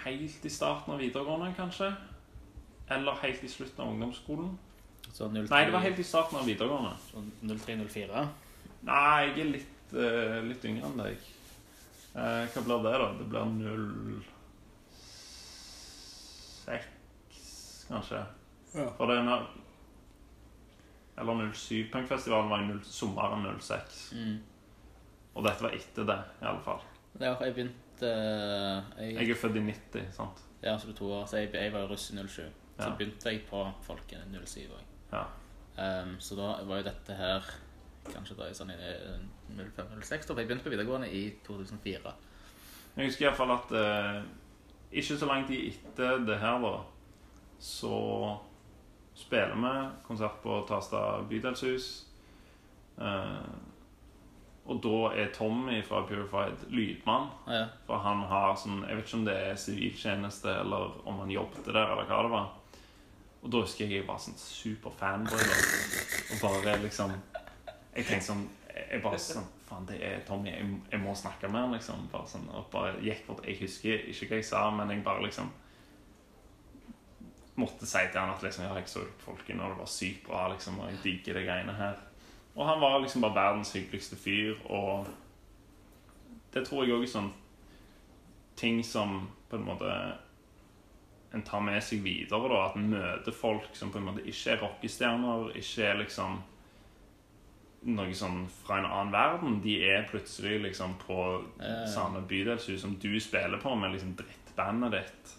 helt i starten av videregående, kanskje. Eller helt i slutten av ungdomsskolen. Så 03, Nei, det var helt i starten av videregående. så 03-04. Nei, jeg er litt, uh, litt yngre enn deg. Uh, hva blir det, da? Det blir 06, kanskje. Ja. For det er når Eller 07. Punkfestivalen var i 0, sommeren 06. Mm. Og dette var etter det, i alle fall. Var, jeg begynte jeg, Jeg er født i 90, sant? Ja, så du to år. Så jeg, jeg var russ i 07. Så Ja. begynte jeg på Folken i 07 òg. Ja. Um, så da var jo dette her kanskje da i sånn i 05-06, da, for jeg begynte på videregående i 2004. Jeg husker iallfall at eh, ikke så lang tid etter det her, da, så spiller vi konsert på Tasta bydelshus. Eh, og da er Tommy fra Purified lydmann. Ja. For han har sånn Jeg vet ikke om det er siviltjeneste, eller om han jobbet der, eller hva det var. Og da husker jeg jeg var sånn superfanboy. Og bare liksom Jeg tenkte sånn Jeg bare sånn Faen, det er Tommy. Jeg, jeg må snakke med han, liksom. Bare sånn, og bare gikk bort. Jeg husker ikke hva jeg sa, men jeg bare liksom måtte si til han at liksom, ja, jeg så Folkene og når det var sykt bra, liksom, og jeg digger de greiene her. Og han var liksom bare verdens hyggeligste fyr, og det tror jeg òg er sånn ting som på en måte en tar med seg videre, da. At en møter folk som på en måte ikke er rockestjerner, ikke er liksom noe sånn fra en annen verden. De er plutselig liksom på ja. samme bydelshus som du spiller på, med liksom drittbandet ditt.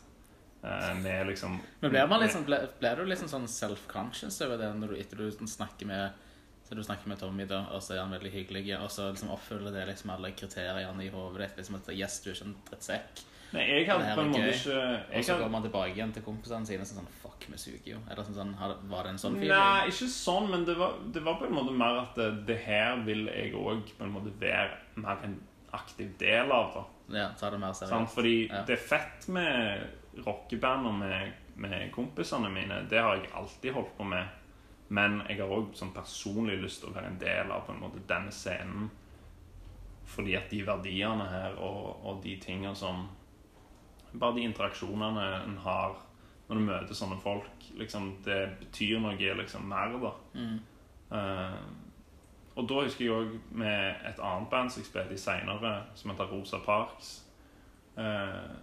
Eh, med liksom Men blir, man liksom, ble, ble du liksom sånn self-conscious over det når du, etter du snakker med så du snakker med Tommy, da, og så er han veldig hyggelig, og så liksom oppfyller det liksom alle kriteriene i hodet ditt? liksom at Yes, du er ikke en drittsekk. Nei, jeg hadde på en måte ikke Og så går man tilbake igjen til kompisene sine sånn Fuck, vi suger jo. Eller sånn, sånn, Var det en sånn feeling? Nei, ikke sånn, men det var, det var på en måte mer at det, det her vil jeg òg på en måte være mer en aktiv del av. da Ja, ta det mer seriøst. Sånn, Fordi Ja. det er fett med rockeband og med, med kompisene mine. Det har jeg alltid holdt på med. Men jeg har òg sånn personlig lyst til å være en del av på en måte denne scenen. Fordi at de verdiene her og, og de tingene som Bare de interaksjonene en har når du møter sånne folk, liksom, det betyr noe liksom mer, da. Mm. Uh, og da husker jeg òg med et annet band som jeg spilte i seinere, som heter Rosa Parks. Uh,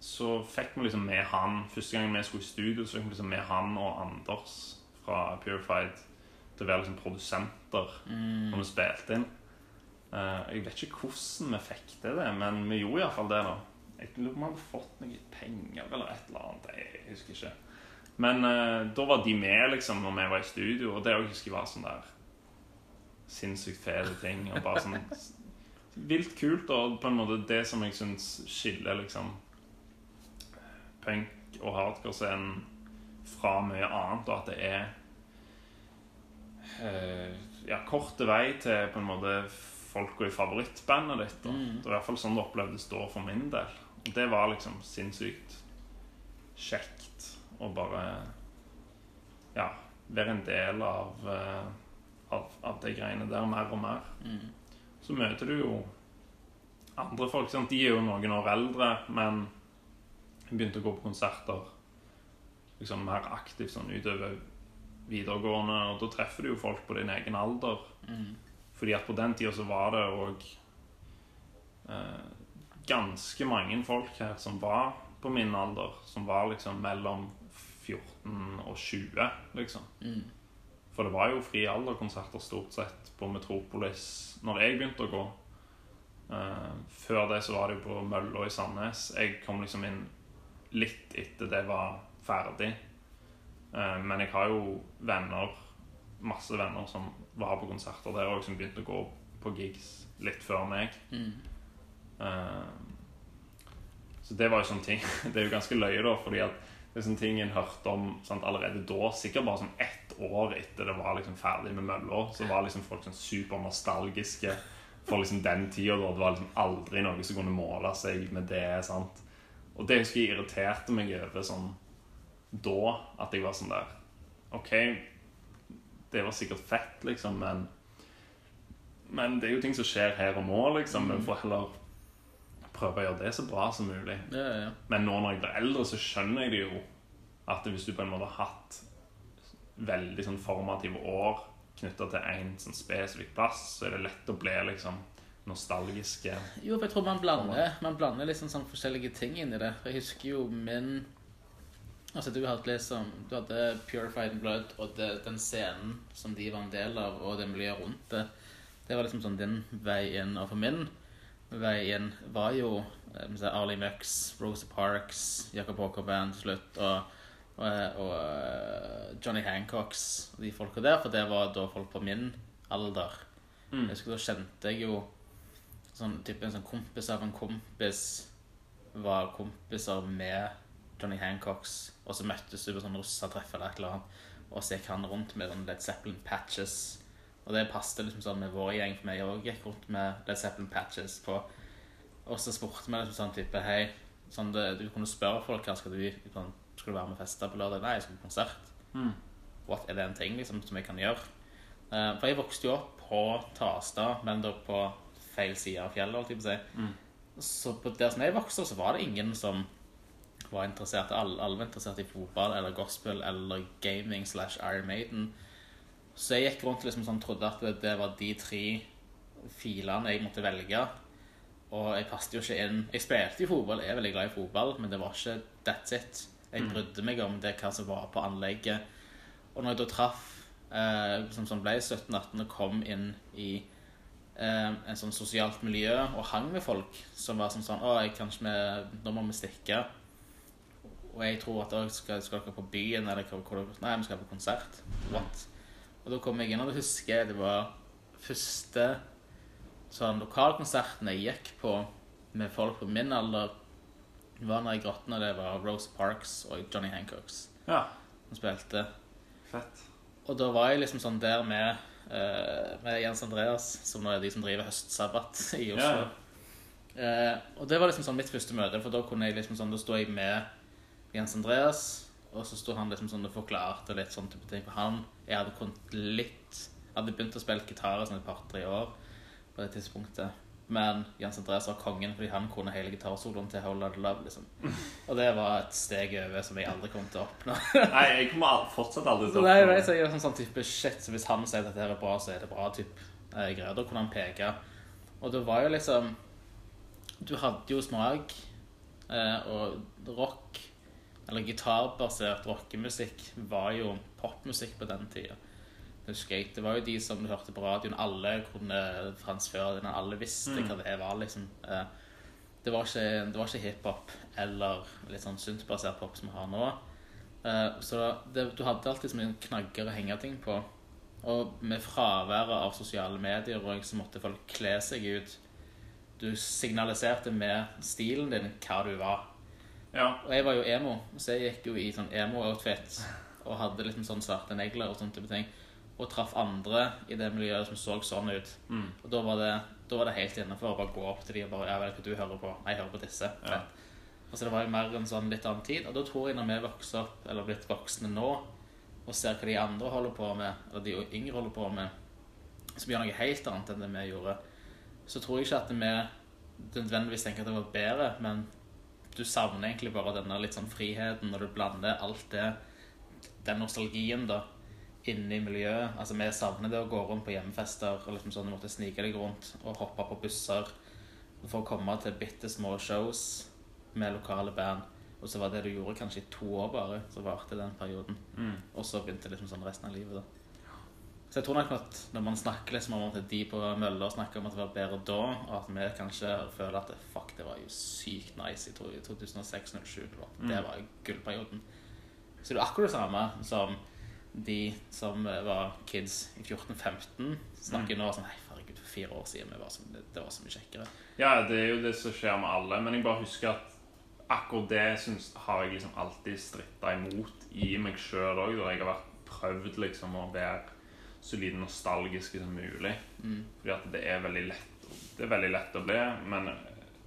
så fikk vi liksom med han Første gang vi skulle i studio, så fikk vi liksom med han og Anders fra Purified til å være liksom produsenter Mm. når vi spilte inn. Uh, jeg vet ikke hvordan vi fikk til det, men vi gjorde iallfall det. da Jeg lurer på om vi hadde fått noe penger eller et eller annet. Jeg husker ikke. Men uh, da var de med liksom når vi var i studio, og det jeg husker jeg var sånn der sinnssykt fete ting. Og bare sånn *laughs* vilt kult, og på en måte det som jeg syns skiller liksom punk- og hardcore-scenen fra mye annet, og at det er ja, korte vei til på en måte folka i favorittbandet ditt. Da. Mm. Det var i hvert fall sånn det opplevdes da for min del. Og det var liksom sinnssykt kjekt å bare ja, være en del av, eh, av, av de greiene der mer og mer. Mm. Så møter du jo andre folk. Sant? De er jo noen år eldre, men begynte å gå på konserter liksom mer aktivt sånn utover videregående. Og da treffer du jo folk på din egen alder. Mm. Fordi at på den tida så var det òg eh, ganske mange folk her som var på min alder. Som var liksom mellom 14 og 20, liksom. Mm. For det var jo fri alderkonserter stort sett på Metropolis når jeg begynte å gå. Uh, før det så var det jo på Mølla i Sandnes. Jeg kom liksom inn litt etter det var ferdig. Eh, men jeg har jo venner, masse venner som var på konserter der òg, som begynte å gå på gigs litt før meg. Mm. Eh, så det var jo sånne ting *laughs* Det er jo ganske løye, da, fordi at det er sånne ting en hørte om sant, allerede da. Sikkert bare sånn ett år etter det var liksom ferdig med mølla, så var liksom folk sånn supernostalgiske for liksom den tida. da. Det var liksom aldri noe som kunne måle seg med det. sant? Og det husker jeg irriterte meg over sånn da, at jeg var sånn der OK, det var sikkert fett, liksom, men Men det er jo ting som skjer her og nå, liksom. Vi får heller prøve å gjøre det så bra som mulig. Ja, ja, ja. Men nå når jeg blir eldre, så skjønner jeg det jo. At hvis du på en måte har hatt veldig sånn formative år knytta til én sånn spesifikk plass, så er det lett å bli liksom nostalgiske. Jo, for jeg tror man blander, man blander liksom sånn forskjellige ting inn i det. Jeg husker jo min Altså, du hadde liksom Du hadde Purified Blood og det, den scenen som de var en del av, og det miljøet rundt det. Det var liksom sånn din vei inn. Og for min vei inn var jo eh, si, Arlie Mux, Rosa Parks, Jacob Hawker Band til slutt, og, og, og eh, Johnny Hancocks og de folka der. For det var da folk på min alder. Mm. Jeg husker Da kjente jeg jo sånn type en sånn kompis av en kompis var kompiser med Johnny Hancocks, og så møttes du på sånn russetreff eller et eller annet, og så gikk han rundt med sånn Led Zeppelin patches. Og det passet liksom sånn med vår gjeng, for vi òg gikk rundt med Led Zeppelin patches på. Og så spurte vi liksom sånn type Hei, sånn det, du kunne spørre folk hva skal du sånn, Skal du være med og feste på lørdag? Nei, jeg skal på konsert. Mm. What, er det en ting liksom, som jeg kan gjøre? Uh, for jeg vokste jo opp på Tastad, men da på feil side av fjellet, holdt jeg på å si. Mm. Så på der som jeg vokste opp, så var det ingen som var interessert. Alle, alle var interessert i fotball eller gospel eller gaming slash Iron Maiden. Så jeg gikk rundt liksom sånn, trodde at det, det var de tre filene jeg måtte velge. Og jeg passet jo ikke inn. Jeg spilte jo fotball, jeg er veldig glad i fotball, men det var ikke that's it. Jeg Mm. brydde meg om det hva som var på anlegget. Og når jeg da traff, eh, som, som ble 17-18 og kom inn i eh, en sånn sosialt miljø og hang med folk som var sånn sånn Å, jeg kan ikke med, nå må vi stikke. Og jeg tror at dere skal, skal dere på byen, eller hvor dere Nei, vi skal på konsert. What? Og da kom jeg inn, og da husker jeg det var første sånn lokalkonserten jeg gikk på med folk på min alder, var når jeg grottene det var Rose Parks og Johnny Hancocks Ja. som spilte. Fett. Og da var jeg liksom sånn der med, eh, med Jens Andreas, som nå er de som driver høstsabbat i Oslo. Ja. Eh, og det var liksom sånn mitt første møte, for da kunne jeg liksom sånn, da sto jeg med Jens Andreas, og så sto han liksom sånn og forklarte litt sånn type ting. For han, jeg hadde kunnet litt, hadde begynt å spille gitar i sånn et par-tre år på det tidspunktet. Men Jens Andreas var kongen fordi han kunne hele gitarsoloen til Whole Lotta Love. liksom. Og det var et steg over som jeg aldri kom til å oppnå. *laughs* Nei, jeg kommer fortsatt aldri til å nei, oppnå nei, så jeg er sånn, sånn type shit, så hvis han sier at dette er bra, så er det bra, typ eh, greier. Da kunne han peke. Og det var jo liksom Du hadde jo smak, eh, og rock, eller gitarbasert rockemusikk, var jo popmusikk på den tida. Husker jeg. Det var jo de som du hørte på radioen. Alle kunne Frans Ferdinand, alle visste Mm. hva det var, liksom. Eh, det var ikke, det var ikke hiphop eller litt sånn syntbasert pop som vi har nå. Eh, Så det, du hadde alltid som en knagger å henge ting på. Og med fraværet av sosiale medier og så måtte folk kle seg ut. Du signaliserte med stilen din hva du var. Ja. Og jeg var jo emo, så jeg gikk jo i sånn emo-outfit og hadde liksom sånn svarte negler og sånne type ting. Og traff andre i det miljøet som så sånn ut. Mm. Og da var det, da var det helt innafor å bare gå opp til de og bare Ja, ikke hva du hører på? Jeg hører på disse. Ja. så det var jo mer en sånn litt annen tid. Og da tror jeg når vi vokser opp, eller blitt voksne nå, og ser hva de andre holder på med, eller de yngre holder på med, som gjør noe helt annet enn det vi gjorde, så tror jeg ikke at vi nødvendigvis tenker at det var bedre, men du savner egentlig bare denne litt sånn friheten når du blander alt det, den nostalgien da, inne i miljøet. Altså vi savner det å gå rundt på hjemmefester, og liksom sånn du måtte snike deg rundt og hoppe på busser for å komme til bitte små shows med lokale band. Og så var det du gjorde kanskje i to år bare, så varte den perioden. Mm. Og så begynte liksom sånn resten av livet da. Så jeg tror nok at når man snakker liksom om at de på Møller snakker om at det var bedre da, og at vi kanskje føler at fuck, det var jo sykt nice i 2006-07, Mm. det var gullperioden. Så det er akkurat det samme som de som var kids i 14-15 snakker Mm. nå sånn, nei, herregud, for fire år siden, var så, det, var så mye kjekkere. Ja, det er jo det som skjer med alle. Men jeg bare husker at akkurat det synes, har jeg liksom alltid stritta imot i meg sjøl òg. Jeg har vært prøvd liksom å være så lite nostalgiske som mulig. Mm. Fordi at det er veldig lett Det er veldig lett å bli, men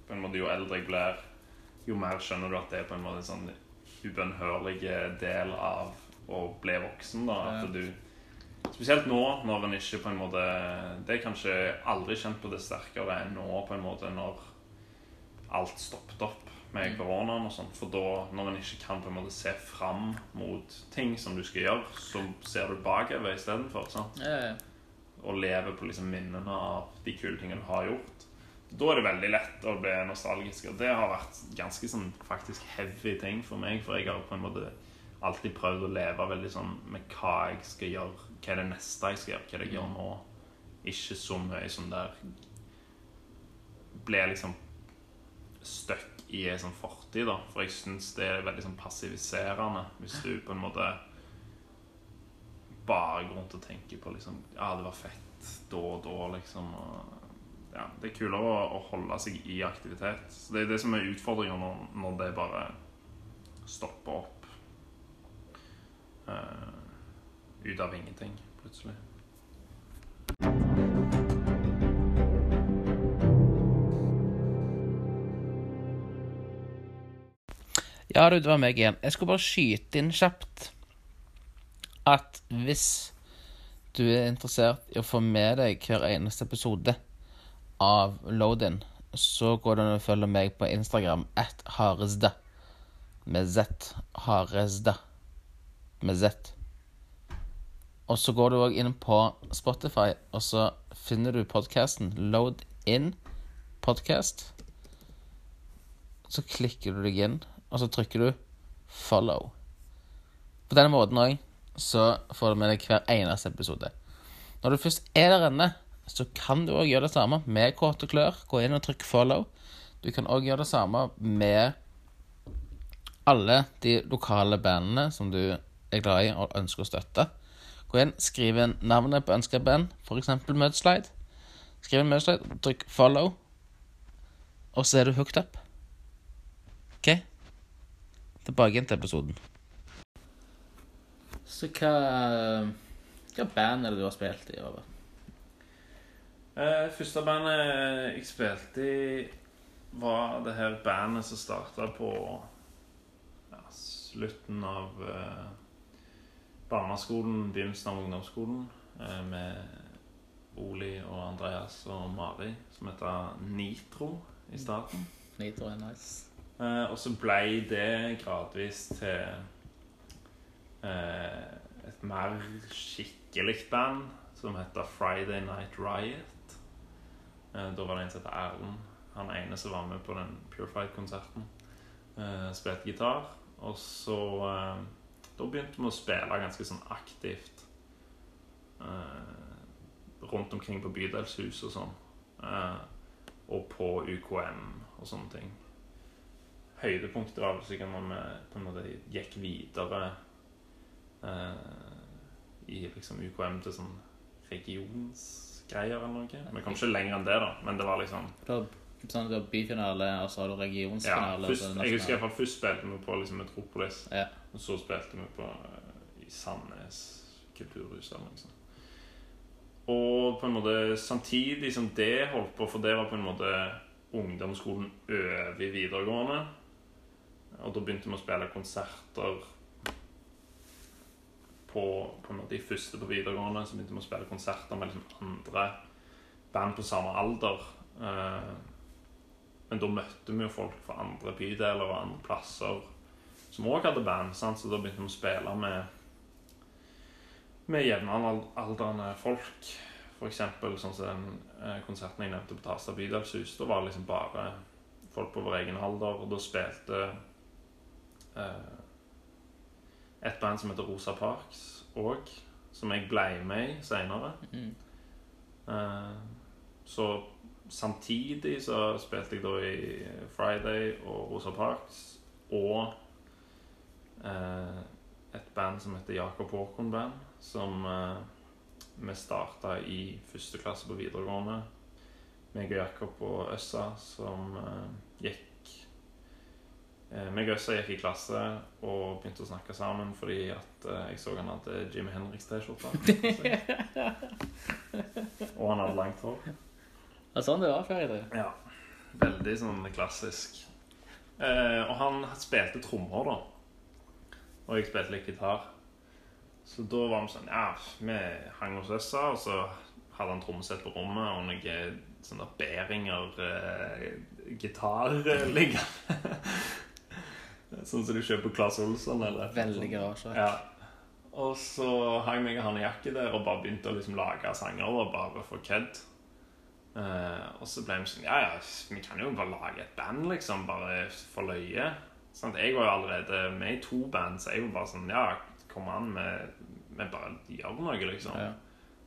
på en måte jo eldre jeg blir, jo mer skjønner du at det er på en måte en sånn ubønnhørlig del av å bli voksen. da, At du Spesielt nå, når en ikke på en måte Det er kanskje aldri kjent på det sterkere enn nå, på en måte, når alt stoppet opp med koronaen og sånn. For da, når en ikke kan på en måte se fram mot ting som du skal gjøre, så ser du bakover istedenfor. Ja, ja. Og lever på liksom minnene av de kule tingene du har gjort. Da er det veldig lett å bli nostalgisk. Og det har vært ganske sånn faktisk heavy ting for meg. For jeg har på en måte alltid prøvd å leve veldig sånn med hva jeg skal gjøre. Hva er det neste jeg skal gjøre? Hva er det jeg gjør nå? Ikke så mye sånn der Ble liksom stuck i ei sånn fortid, da. For jeg syns det er veldig sånn passiviserende hvis du på en måte bare går rundt og tenker på liksom Ja, det var fett da og da, liksom. Og, ja, det er kulere å, å holde seg i aktivitet. Så det er det som er utfordringa når, når det bare stopper opp uh, ut av ingenting, plutselig. Ja, du, det var meg igjen. Jeg skulle bare skyte inn kjapt at hvis du er interessert i å få med deg hver eneste episode av Load-In, så går det an å følge meg på Instagram at haresda med Z. Haresda med Z. Og så går du òg inn på Spotify, og så finner du podkasten Load In Podcast. Så klikker du deg inn, og så trykker du follow. På denne måten òg så får du med deg hver eneste episode. Når du først er der inne, så kan du òg gjøre det samme med kåte klør. Gå inn og trykk follow. Du kan òg gjøre det samme med alle de lokale bandene som du er glad i og ønsker å støtte. Gå inn, skriv inn navnet på ønska band, f.eks. Mudslide. Skriv inn Mudslide, trykk follow, og så er du hooked up. Tilbake igjen til episoden. Så hva Hva band er det du har spilt i? Over? Eh, første bandet jeg spilte i, var det her bandet som starta på ja, slutten av eh, barneskolen, begynnelsen av ungdomsskolen, eh, med Oli og Andreas og Mari, som heter Nitro i starten. Nitro er nice. Eh, og så ble det gradvis til eh, et mer skikkelig band som heter Friday Night Riot. Eh, da var det en som heter Erlend. Han ene som var med på den Purified-konserten. Spilte gitar. Og så Da begynte vi å spille ganske sånn aktivt rundt omkring på bydelshus og sånn. Og på UKM og sånne ting høydepunktet var vel sikkert når vi på en måte gikk videre eh, i liksom UKM til sånn regionsgreier eller noe. Vi kom ikke lenger enn det, da, men det var liksom har, sånn, du har byfinale, og så har du ja, regionsfinale. og først, så Jeg husker i hvert fall først spilte vi på liksom Metropolis, Ja. og så spilte vi på eh, i Sandnes kulturhus eller noe sånt. Og på en måte samtidig som det holdt på, for det var på en måte ungdomsskolen over videregående. Og da begynte vi å spille konserter på, på de første på videregående. Så begynte vi å spille konserter med liksom andre band på samme alder. Eh, men da møtte vi jo folk fra andre bydeler og andre plasser som òg hadde band. Sant? Så da begynte vi å spille med med jevnaldrende folk. For eksempel sånn som den eh, konserten jeg nevnte på Tasta bydelshus. Da var det liksom bare folk på vår egen alder, og da spilte et band som heter Rosa Parks òg, som jeg ble med i seinere. Mm. Eh, så samtidig så spilte jeg da i Friday og Rosa Parks og eh, et band som heter Jakob Håkon Band, som eh, vi starta i første klasse på videregående. Meg og Jakob og Øssa som eh, gikk eh, meg og Øssa gikk i klasse og begynte å snakke sammen fordi at eh, jeg så han hadde Jimmy Henriks-T-skjorte. *laughs* og han hadde langt hår. Var sånn det var før i dag. Ja, veldig sånn klassisk. Eh, og han spilte trommer, da. Og jeg spilte litt gitar. Så da var vi sånn Ja, vi hang hos Øssa, og så hadde han trommesett på rommet og noen sånne Beringer eh, gitar eh, liggende. *laughs* sånn som du kjøper Claes Olsson, eller? Veldig garasje. Ja. Og så hang meg og han i jakke der og bare begynte å liksom lage sanger og bare for kødd. Eh, og så ble vi sånn Ja, ja, vi kan jo bare lage et band, liksom. Bare for løye. Sånn, jeg var jo allerede med i to band, så jeg var bare sånn Ja, kom an, vi, vi bare gjør noe, liksom. Ja.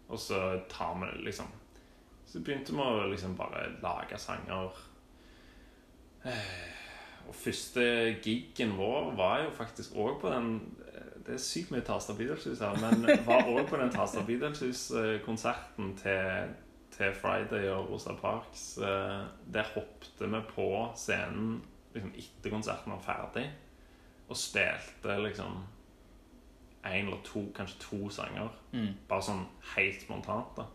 Og så tar vi det, liksom. Så begynte vi å liksom bare lage sanger. Eh, Og første gigen vår var jo faktisk òg på den, det er sykt mye Tasta Beatles-hus her, men var òg på den Tasta Beetlejuice-konserten til, til Friday og Rosa Parks. Eh, Der hoppet vi på scenen liksom, etter konserten var ferdig, og spilte liksom én eller to, kanskje to sanger. Mm. Bare sånn helt spontant. da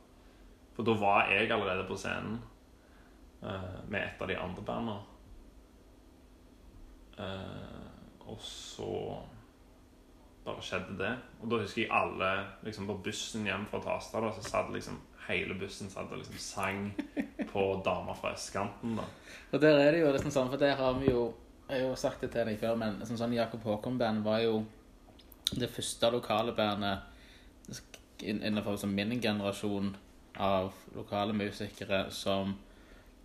For da var jeg allerede på scenen uh, med et av de andre bandene. Eh, og så bare skjedde det. Og da husker jeg alle liksom på bussen hjem fra Tasta, da, så satt liksom hele bussen satt og liksom sang på Damer fra østkanten. da Og der er det jo liksom sånn, for der har vi jo Jeg har sagt det til deg før, men sånn, sånn Jakob Håkon-band var jo det første lokale bandet innenfor liksom min generasjon av lokale musikere som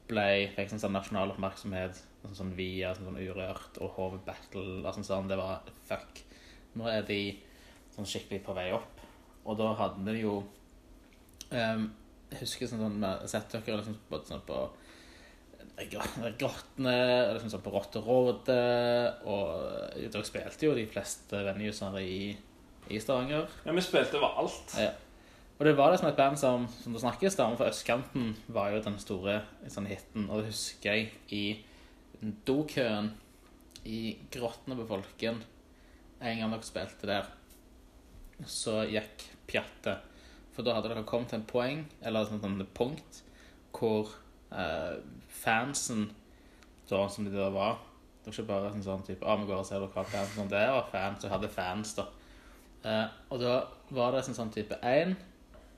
ble, fikk sånn, sånn nasjonal oppmerksomhet sånn, sånn via sånn, sånn Urørt og Hove Battle og sånn, sånn. Det var fuck. Nå er de sånn skikkelig på vei opp. Og da hadde vi jo um, Jeg husker sånn, sånn sett dere liksom, både sånn på Grottene, liksom sånn på Rotterådet Og dere spilte jo de fleste venuesene i, i Stavanger. Ja, vi spilte overalt. Ja. Og det var liksom et band som, som det snakkes om, for Østkanten var jo den store sånn hiten. Og det husker jeg i dokøen i Grottene på Folken En gang dere spilte der, så gikk pjattet. For da hadde dere kommet til en poeng, eller et sånt sånt punkt, hvor eh, fansen, da, som de da var Det var ikke bare sånn, sånn type ah, vi går og ser hva fansen Sånn, det var fans og hadde fans, da. Eh, og da var det en sånn type 1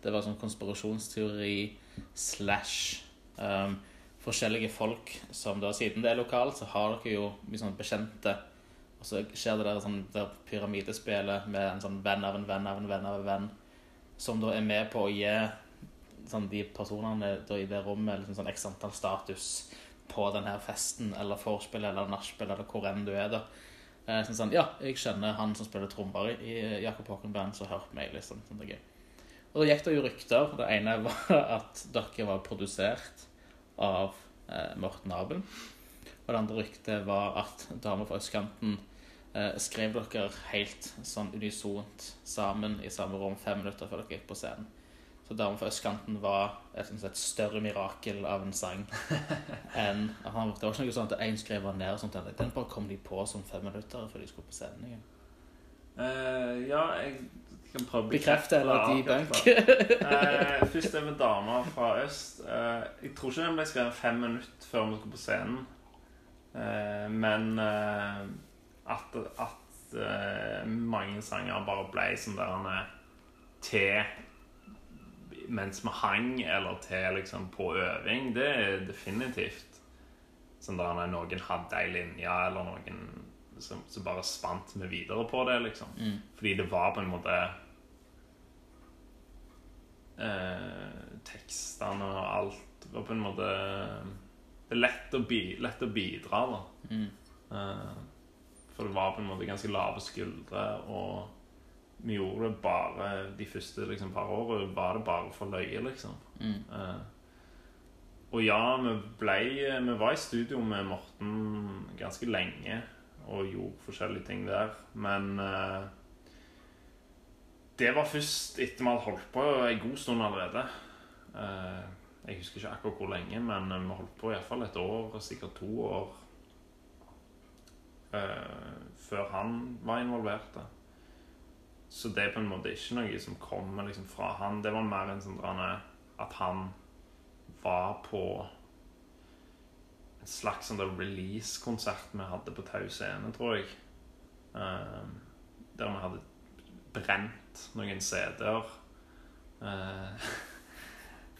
Det var sånn konspirasjonsteori slash um, forskjellige folk som da Siden det er lokalt, så har dere jo mye sånn bekjente. Og så skjer det der, sånn, der pyramidespillet med en sånn venn av en venn av en venn av en venn, som da er med på å gi sånn, de personene da, i det rommet liksom, sånn, x antall status på denne festen eller vorspielet eller nachspielet eller hvor enn du er. da. Sånn, sånn, ja, jeg kjenner han som spiller trommer i Jakob Håkon Band, så hør på meg, liksom. Sånn, det gøy. Og da gikk det jo rykter. Det ene *laughs* var at dere var produsert av eh, Morten Abel. Og det andre ryktet var at damer fra østkanten eh, skrev dere helt sånn unisont sammen i samme rom fem minutter før dere gikk på scenen. Så 'Damen fra østkanten var et, sånn et større mirakel av en sang *laughs* enn Det var ikke noe sånn at én skrev den ned, og sånt, den bare kom de på som fem minutter før de skulle på scenen igjen. Eh, ja, jeg Bekrefte eller Ja, debunk. bekrefte. Eh, først det med dama fra øst. Eh, jeg tror ikke den ble skrevet fem minutter før vi skulle på scenen. Eh, men eh, at, at mange sanger bare ble sånn der han er til mens vi hang, eller til liksom på øving, det er definitivt sånn der han er, noen hadde ei linje, eller noen som, som bare spant vi videre på det, liksom. Mm. Fordi det var på en måte eh, Tekstene og alt var på en måte Det er lett å, bi, lett å bidra, da. Mm. Eh, for det var på en måte ganske lave skuldre, og vi gjorde det bare de første liksom, par årene var det bare for løye, liksom. Mm. Eh, og ja, vi ble Vi var i studio med Morten ganske lenge og gjorde forskjellige ting der, men eh, Det var først etter vi hadde holdt på en god stund allerede. Eh, jeg husker ikke akkurat hvor lenge, men vi holdt på iallfall et år, sikkert to år, eh, før han var involvert. Så det er på en måte ikke noe som kommer liksom fra han. Det var mer en sånn at han var på slags sånn release-konsert vi hadde på Tau Scene, tror jeg. Um, der vi hadde brent noen CD-er uh,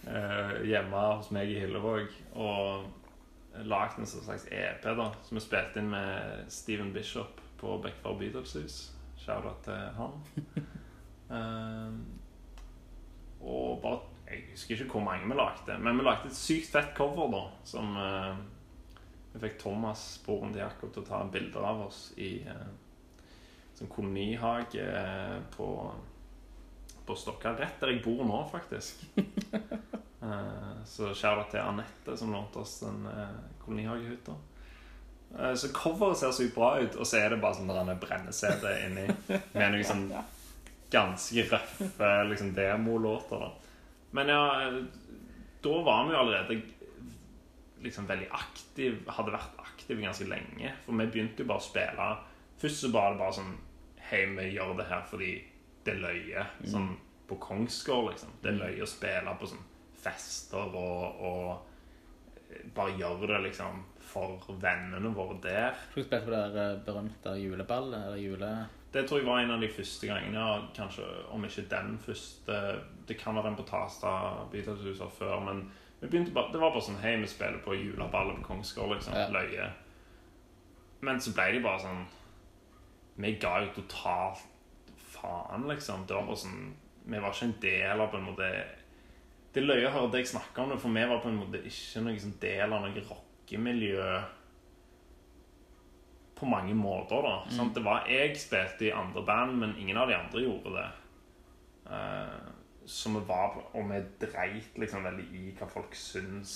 uh, *laughs* hjemme hos meg i Hillevåg. Og lagd en sånn slags EP da, som vi spilte inn med Steven Bishop på Bekkvar Bydelshus. Shout-out til han. Um, *laughs* og bare Jeg husker ikke hvor mange vi lagde, men vi lagde et sykt fett cover, da. Som eh, vi fikk Thomas, broren til Jakob, til å ta bilder av oss i eh, sånn kolonihage eh, på, på Stokka. Rett der jeg bor nå, faktisk. *laughs* Eh, så shout-out til Anette, som lånte oss den eh, kolonihagehytta. Eh, Så coveret ser sykt bra ut, og så er det bare sånn der en brennesete inni med noen sånn ganske røffe liksom, demolåter. da. Men ja, da var vi jo allerede liksom veldig aktiv, hadde vært aktiv ganske lenge. For vi begynte jo bare å spille. Først så var det bare sånn Hei, vi gjør det her fordi det er løye. Sånn på Kongsgård, liksom. Det er løye å spille på sånn fester og, og bare gjøre det liksom for vennene våre der. Du spilte på det der eh, berømte juleballet, eller jule... Det tror jeg var en av de første gangene, kanskje om ikke den første Det kan være den på Tasta Beatles sa før, men vi begynte bare, det var bare sånn Hei, vi spiller på juleballet på Kongsgård, liksom. Ja. Løye. Men så ble de bare sånn Vi ga jo totalt faen, liksom. Det var bare sånn Vi var ikke en del av på en måte Det er løye å høre deg snakke om det, for vi var på en måte ikke noen sånn del av noe rockemiljø på mange måter, da. Sant? Det var, jeg spilte i andre band, men ingen av de andre gjorde det. Eh, så vi var Og vi dreit liksom veldig i hva folk syns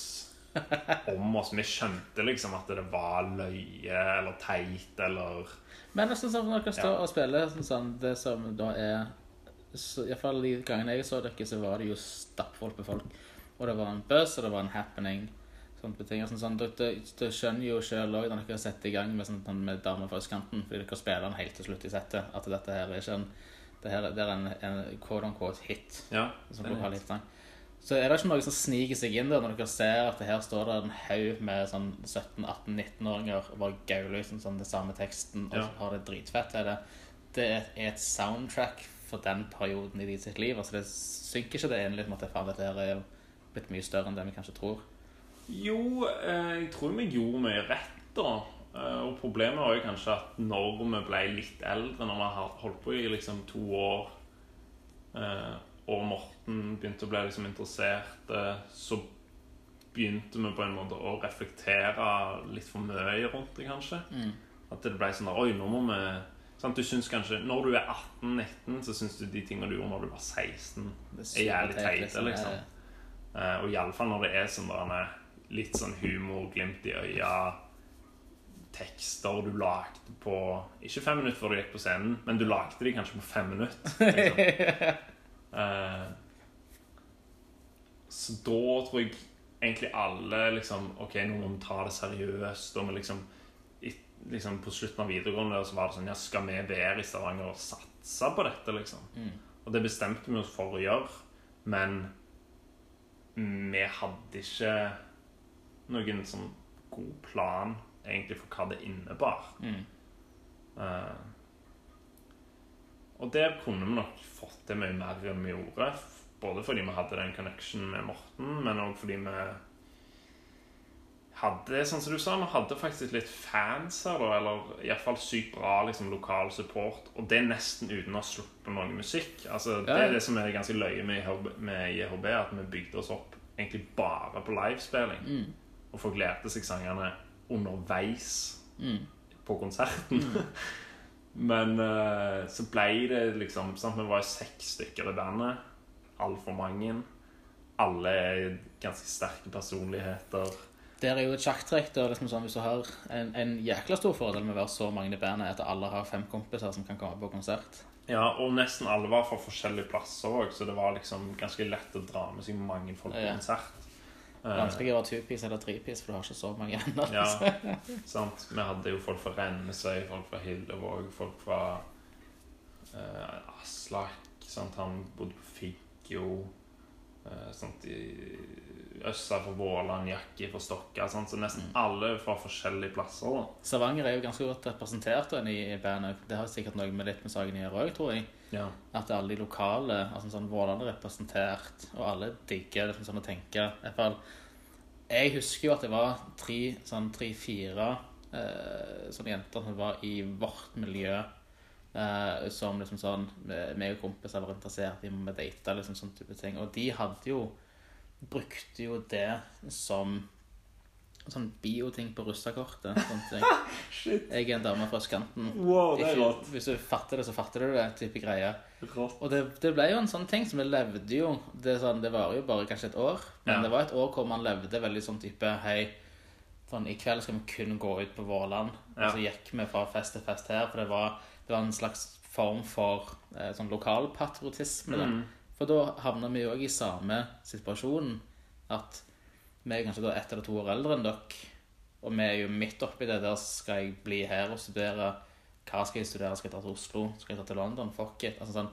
om oss. Vi skjønte liksom at det var løye eller teit eller Men nesten sånn som når dere står Ja. og spiller sånn, sånn, det som da er Iallfall i hvert fall de gangene jeg så dere, så var det jo stappfullt med folk. Og det var en buzz, og det var en happening. Sånne på ting. Sånn, sånn, dere, skjønner jo selv også når dere setter i gang med, sånn, sånn, med damer fra østkanten, fordi dere spiller den helt til slutt i settet, at dette her er ikke en det, her, det er en, en quote unquote hit. Ja. Som det er hit. Så er det ikke noe som sniker seg inn der når dere ser at det her står det en haug med sånn 17-18-19-åringer og bare gauler liksom sånn den samme teksten og Ja. har det dritfett. Er det, det er et soundtrack for den perioden i de sitt liv. Altså det synker ikke det inn litt med at faen, dette her er jo blitt mye større enn det vi kanskje tror. Jo, eh, jeg tror vi gjorde mye rett, da. Eh, Og problemet var jo kanskje at når vi ble litt eldre, når vi har holdt på i liksom to år, eh, og Morten begynte å bli liksom interessert, eh, så begynte vi på en måte å reflektere litt for mye rundt det, kanskje. At det ble sånn der, Oi, nå må vi sant? Du synes kanskje, Når du er 18-19, så syns du de tingene du gjorde når du var 16, er jævlig teite, liksom. Eh, Eh, og iallfall når det er sånn der, litt sånn humor, glimt i øya, tekster du lagde på Ikke fem minutter før du gikk på scenen, men du lagde de kanskje på fem minutter. *laughs* Liksom. uh, så da tror jeg egentlig alle liksom Ok, nå må vi ta det seriøst. Og vi liksom, liksom På slutten av videregående så var det sånn Ja, skal vi være i Stavanger og satse på dette, liksom? Og det bestemte vi oss for å gjøre, men vi hadde ikke noen sånn god plan egentlig for hva det innebar. Mm. Uh, og der kunne vi nok fått til mye mer enn vi gjorde. Både fordi vi hadde den connection med Morten, men òg fordi vi hadde, sånn som du sa, vi hadde faktisk litt fans her, da, eller iallfall sykt bra liksom, lokal support. Og det er nesten uten å ha sluppet noe musikk. Altså, Det Ja, Det er det som er ganske løye med IHB, med JHB, at vi bygde oss opp egentlig bare på livespilling. Mm. Og folk lærte seg sangene underveis Mm. på konserten. *laughs* Men uh, så ble det liksom sant? Vi var seks stykker i bandet. Altfor mange. Alle er ganske sterke personligheter. Det er jo et sjakktrekk. Liksom sånn, hvis du har en, en jækla stor fordel med å være så mange i bandet, er at alle har fem kompiser som kan komme på konsert. Ja, Og nesten alle var fra forskjellige plasser òg, så det var liksom ganske lett å dra med seg mange folk på Ja. konsert. Eh, Vanskelig å være two-piece eller three-piece, for du har ikke så mange venner. Ja, *laughs* sant. Vi hadde jo folk fra Rennesøy, folk fra Hillevåg, folk fra uh, Aslak. Sant? Han bodde på Figgjo. Eh, sant? I Øssa fra Våland, Jakke fra Stokka. Sant? Så nesten alle fra forskjellige plasser. da. Stavanger er jo ganske godt representert da, i bandet. Det har sikkert noe med litt med saken å gjøre òg, tror jeg. Ja. At alle de lokale altså sånn Våland er representert, og alle digger det sånn å tenke. Fall, jeg husker jo at det var tre, sånn tre-fire eh, sånne jenter som var i vårt miljø. Eh, som liksom sånn meg og kompiser var interessert i om vi data, liksom sånn type ting. Og de hadde jo Brukte jo det som sånn bioting på russekortet. Sånn. *laughs* Shit. Jeg er en dame fra østkanten. Wow, det er Ikke- rått. Hvis du fatter det, så fatter du det. type greie. Rått. Og det, det ble jo en sånn ting som vi levde jo Det, sånn, det varer jo bare kanskje et år, men Ja. det var et år hvor man levde veldig sånn type Hei, sånn, I kveld skal vi kun gå ut på Våland. Ja. Og så gikk vi fra fest til fest her, for det var, det var en slags form for eh, sånn lokalpatriotisme. Mm. For da havna vi òg i samme situasjon. At vi er kanskje da ett eller to år eldre enn dere. Og vi er jo midt oppi det. Der skal jeg bli her og studere. Hva skal jeg studere? Skal jeg ta til Oslo? Skal jeg ta til London? Fuck it. Altså sånn.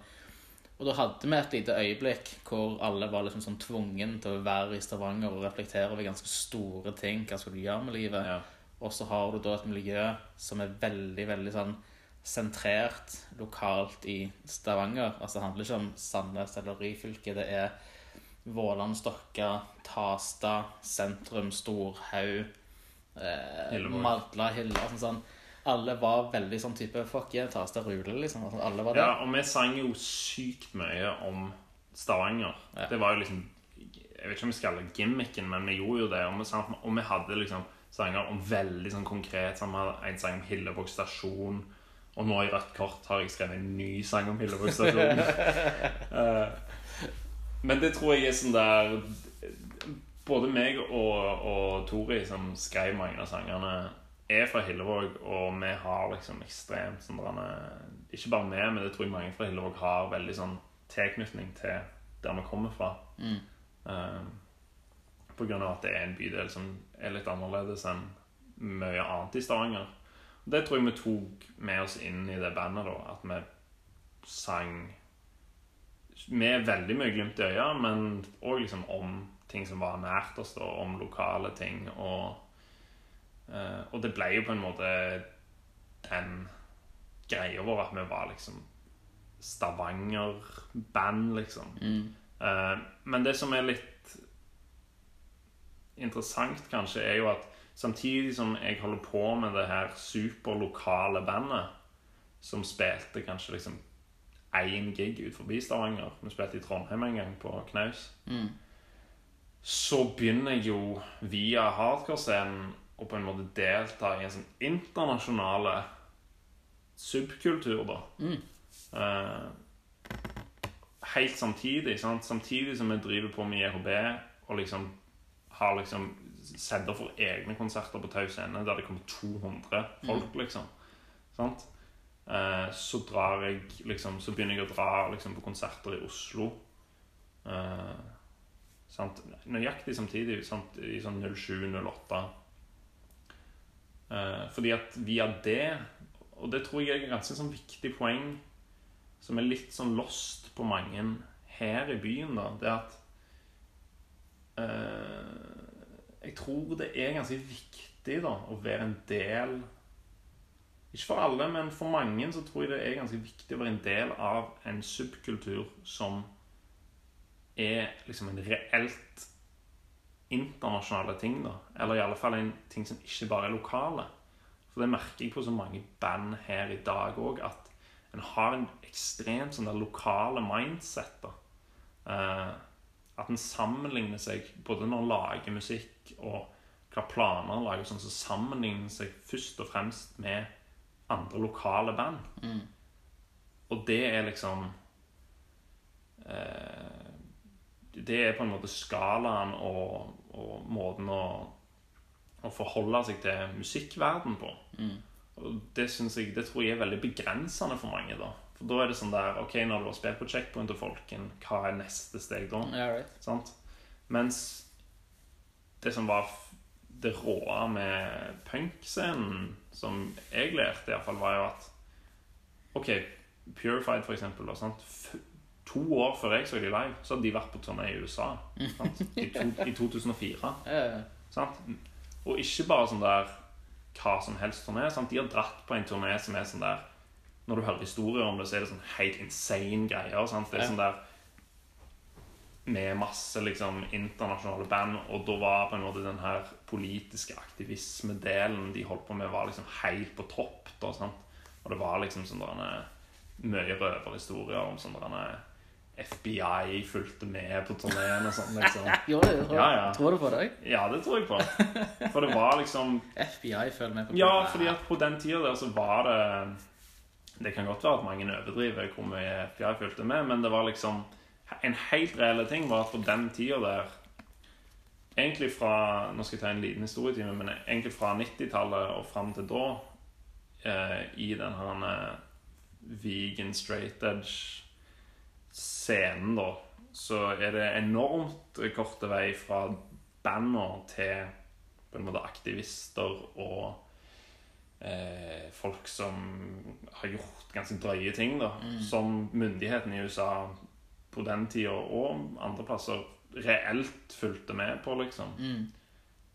Og da hadde vi et lite øyeblikk hvor alle var liksom sånn tvungen til å være i Stavanger og reflektere over ganske store ting. Hva skal du gjøre med livet? Ja. Og så har du da et miljø som er veldig, veldig sånn sentrert lokalt i Stavanger. Altså det handler ikke om Sandnes eller Ryfylke. Det er Våland, Stokka, Tasta, sentrum, Storhaug, eh. Madla, Hille altså sånn. Alle var veldig sånn type Fuck yeah, ta oss til Rule, liksom. Altså, alle var det. Ja, og vi sang jo sykt mye om Stavanger. Ja. Det var jo liksom Jeg vet ikke om vi skal kalle det gimmicken, men vi gjorde jo det. Og vi, sang, og vi hadde liksom sanger om veldig sånn konkret. Sånn, vi hadde en sang om Hillevåg stasjon. Og nå i Rødt kort har jeg skrevet en ny sang om Hillevåg stasjon. *laughs* Eh, men det tror jeg er sånn der Både meg og, og Tori, som skrev mange av sangene, er fra Hillevåg, og vi har liksom ekstremt sånn Ikke bare vi, men det tror jeg mange fra Hillevåg har veldig sånn tilknytning til der vi kommer fra. Mm. Eh, på grunn av at det er en bydel som er litt annerledes enn mye annet i Stavanger. Det tror jeg vi tok med oss inn i det bandet, da. At vi sang med veldig mye glimt i øya, men òg liksom om ting som var nært oss, da. Om lokale ting. Og, og det ble jo på en måte den greia vår at vi var liksom Stavanger-band, liksom. Mm. Eh, men det som er litt interessant, kanskje, er jo at samtidig som jeg holder på med det her superlokale bandet, som spilte kanskje liksom én gig ut forbi Stavanger Vi spilte i Trondheim en gang, på Knaus. Mm. Så begynner jeg jo via hardcore-scenen å på en måte delta i en sånn internasjonale subkultur, da. Mm. Eh, helt samtidig. Sant? Samtidig som vi driver på med JHB og liksom har liksom setter for egne konserter på Tau scene der det kommer 200 folk, liksom. Sant? Eh, så drar jeg liksom Så begynner jeg å dra liksom, på konserter i Oslo. Eh, sant? Nøyaktig samtidig, sant? i sånn 07-08. Eh, fordi at via det Og det tror jeg er et ganske sånn viktig poeng som er litt sånn lost på mange her i byen, da, det at eh, Jeg tror det er ganske viktig da å være en del Ikke for alle, men for mange så tror jeg det er ganske viktig å være en del av en subkultur som er liksom en reelt internasjonale ting, da. Eller i alle fall en ting som ikke bare er lokale. For det merker jeg på så mange band her i dag òg, at en har en ekstremt sånn der lokale mindset. da. Eh, at en sammenligner seg både når en lager musikk og hva planer en lager, sånn, så sammenligner en seg først og fremst med andre lokale band. Mm. Og det er liksom eh, Det er på en måte skalaen og, og måten å, å forholde seg til musikkverden på. Mm. Og det, jeg, det tror jeg er veldig begrensende for mange. da For da er det sånn der Ok, når du har spilt på checkpoint og folken, hva er neste steg da? Yeah, right. Sant? Mens det som var det råe med punkscenen, som jeg lærte iallfall, var jo at OK, Purified, for eksempel. Da, sant? F to år før jeg så de live, så hadde de vært på turné i USA. I, to, I 2004. *laughs* Ja, ja. Sant? Og ikke bare sånn der hva som helst turné. Sant? De har dratt på en turné som er sånn der Når du hører historier om det, så er det sånn helt insane greier. Sant? Det er sånn der Med masse liksom internasjonale band, og da var på en måte den her politiske aktivismedelen de holdt på med, var liksom helt på topp. Da? Og det var liksom sånn der, mye røverhistorier om sånn der, FBI fulgte med på turneen og sånn. liksom *laughs* Jo, jeg tror, Ja, ja. tror du på det? ja, det tror jeg på. For det var liksom *laughs* FBI følger med på Ja, fordi at på den tida der så var det Det kan godt være at mange overdriver hvor mye FBI fulgte med, men det var liksom En helt reelle ting var at på den tida der egentlig fra Nå skal jeg ta en liten historietime, men egentlig fra 90-tallet og fram til da, eh, i den her eh, vegan straight edge-scenen, da, så er det enormt kort vei fra bander til på en måte aktivister og eh, folk som har gjort ganske drøye ting, da. Som myndighetene i USA på den tida og andre plasser reelt fulgte med på, liksom. Mm.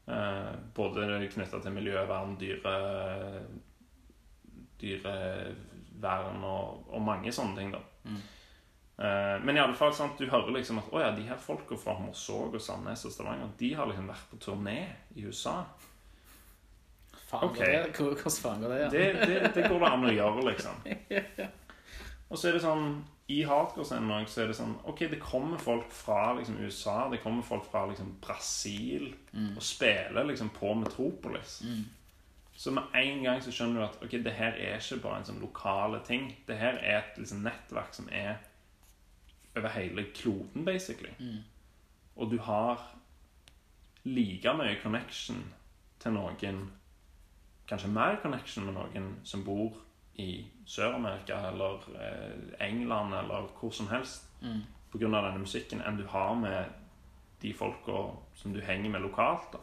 Eh, både knytta til miljøvern, dyre dyrevern og, og mange sånne ting, da. Mm. Eh, men i alle fall, sant, du hører liksom at ja, de her folka fra Morsåk og Sandnes og Stavanger De har liksom vært på turné i USA. Faen, Ok. det? Hvor- Hvordan faen går det? Ja? Det, det, det går det an å gjøre, *laughs* liksom. Og så er det sånn I hardcore-scenen så er det sånn Ok, det kommer folk fra liksom USA, det kommer folk fra liksom Brasil og spiller liksom på Metropolis. Mm. Så med en gang så skjønner du at ok, det her er ikke bare en sånn lokale ting. Det her er et liksom nettverk som er over hele kloden, basically. Mm. Og du har like mye connection til noen Kanskje mer connection med noen som bor i Sør-Amerika eller eh, England eller hvor som helst Mm. av denne musikken, enn du har med de folka som du henger med lokalt. da.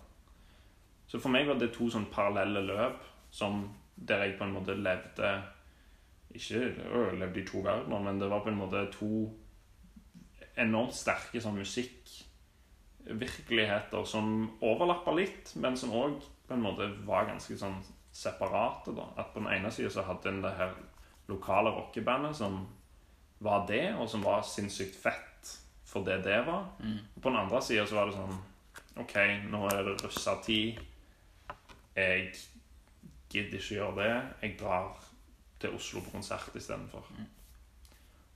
Så for meg var det to sånn parallelle løp som der jeg på en måte levde Ikke øh, levde i to verdener, men det var på en måte to enormt sterke sånn musikkvirkeligheter som overlappa litt, men som òg på en måte var ganske sånn separate. da. At på den ene sida så hadde en det her lokale rockebandet som var det, og som var sinnssykt fett for det det var. Og på den andre sida så var det sånn OK, nå er det russetid. Jeg gidder ikke gjøre det. Jeg drar til Oslo på konsert istedenfor.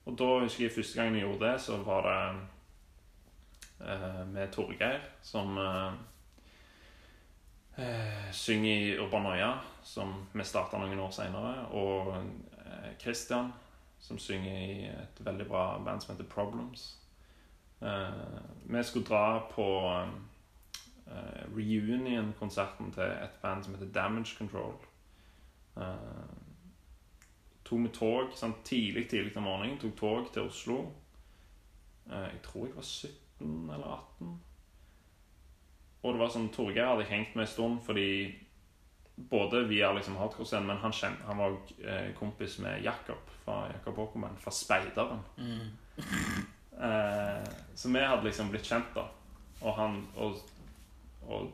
Og da husker jeg første gangen jeg gjorde det, så var det eh, med Torgeir, som eh, eh, synger i Urbanoia, som vi starta noen år seinere, og eh, Christian, som synger i et veldig bra band som heter Problems. Eh, vi skulle dra på eh, reunion-konserten til et band som heter Damage Control. Eh, tok med tog sånn tidlig tidlig om morgenen. Tok tog til Oslo. Eh, jeg tror jeg var 17 eller 18. Og det var sånn Torgeir hadde jeg hengt med en stund fordi både via liksom hardcore-scenen, men han, kjent, han var eh, kompis med Jakob fra Jakob Åkermann, fra Speideren. Mm. *laughs* Eh, så vi hadde liksom blitt kjent, da. Og han og, og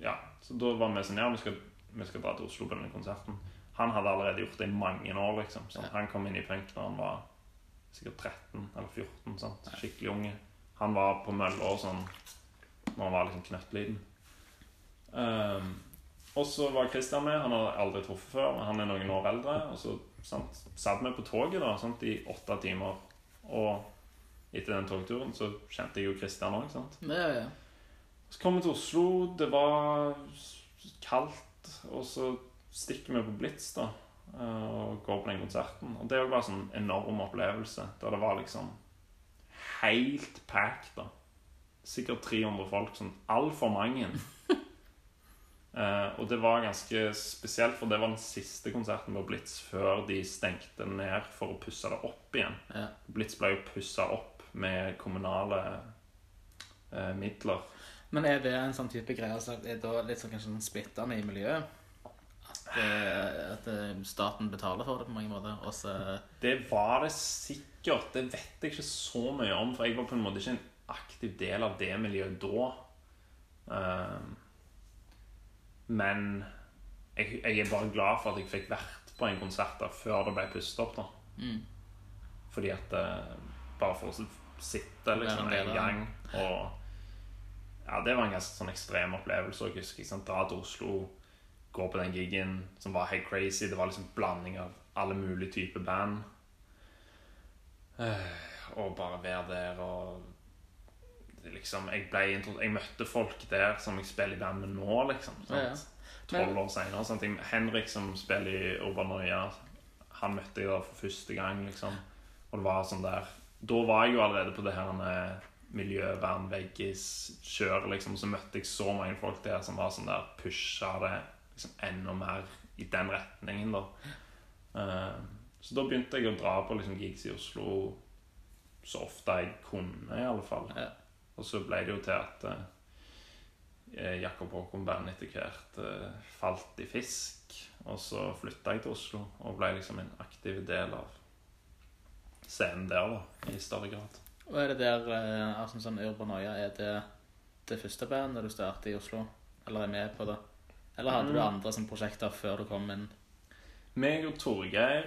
Ja, så da var vi sånn Ja, vi skal, vi skal dra til Oslo på denne konserten. Han hadde allerede gjort det i mange år, liksom. Ja. Han kom inn i punk da han var sikkert 13 eller 14. Sant? Skikkelig unge. Han var på mølla sånn når han var liksom knøttliten. Um, og så var Christian med. Han hadde aldri truffet før. men Han er noen år eldre. Og så sant, satt vi på toget da, sant, i åtte timer. Og etter den togturen så kjente jeg jo Christian òg. Ja, ja. Så kom vi til Oslo. Det var kaldt. Og så stikker vi på Blitz da eh, og går på den konserten. Og det var en sånn enorm opplevelse. Der det var liksom helt packed. da Sikkert 300 folk. Sånn altfor mange. *laughs* Eh, og det var ganske spesielt, for det var den siste konserten på Blitz før de stengte ned for å pusse det opp igjen. ja. Blitz ble jo pussa opp med kommunale eh, midler. Men er det en sånn type greie som er da litt sånn kanskje sånn splittende i miljøet? At, eh, at staten betaler for det på mange måter, Også Det var det sikkert. Det vet jeg ikke så mye om, for jeg var på en måte ikke en aktiv del av det miljøet da. Eh, men jeg, jeg er bare glad for at jeg fikk vært på en konsert der før det ble pustet opp. da. mm. Fordi at eh, Bare for å sitte liksom en gang og Ja, det var en ganske sånn ekstrem opplevelse. Jeg husker sant, Dra til Oslo, gå på den gigen som var helt crazy. Det var liksom blanding av alle mulige typer band. Eh, og bare være der og liksom, jeg, ble, jeg møtte folk der som jeg spiller i band med nå, liksom. Ja, ja. Tolv år senere. Henrik som spiller i Urbanoia, han møtte jeg da for første gang, liksom. Og det var sånn der Da var jeg jo allerede på det her eh, miljøvernveggis-kjør, liksom. Så møtte jeg så mange folk der som var sånn der pusha det liksom enda mer i den retningen, da. Eh, så da begynte jeg å dra på liksom gigs i Oslo så ofte jeg kunne, i alle fall. Ja. Og så ble det jo til at eh, Jakob Håkon-band etter hvert eh, falt i fisk. Og så flytta jeg til Oslo og ble liksom en aktiv del av scenen der, da, i større grad. Og er det der eh, altså sånn Urbanoia, er det det første bandet du startet i Oslo? Eller er med på det? Eller hadde du Mm. andre som prosjekter før du kom inn? Meg og Torgeir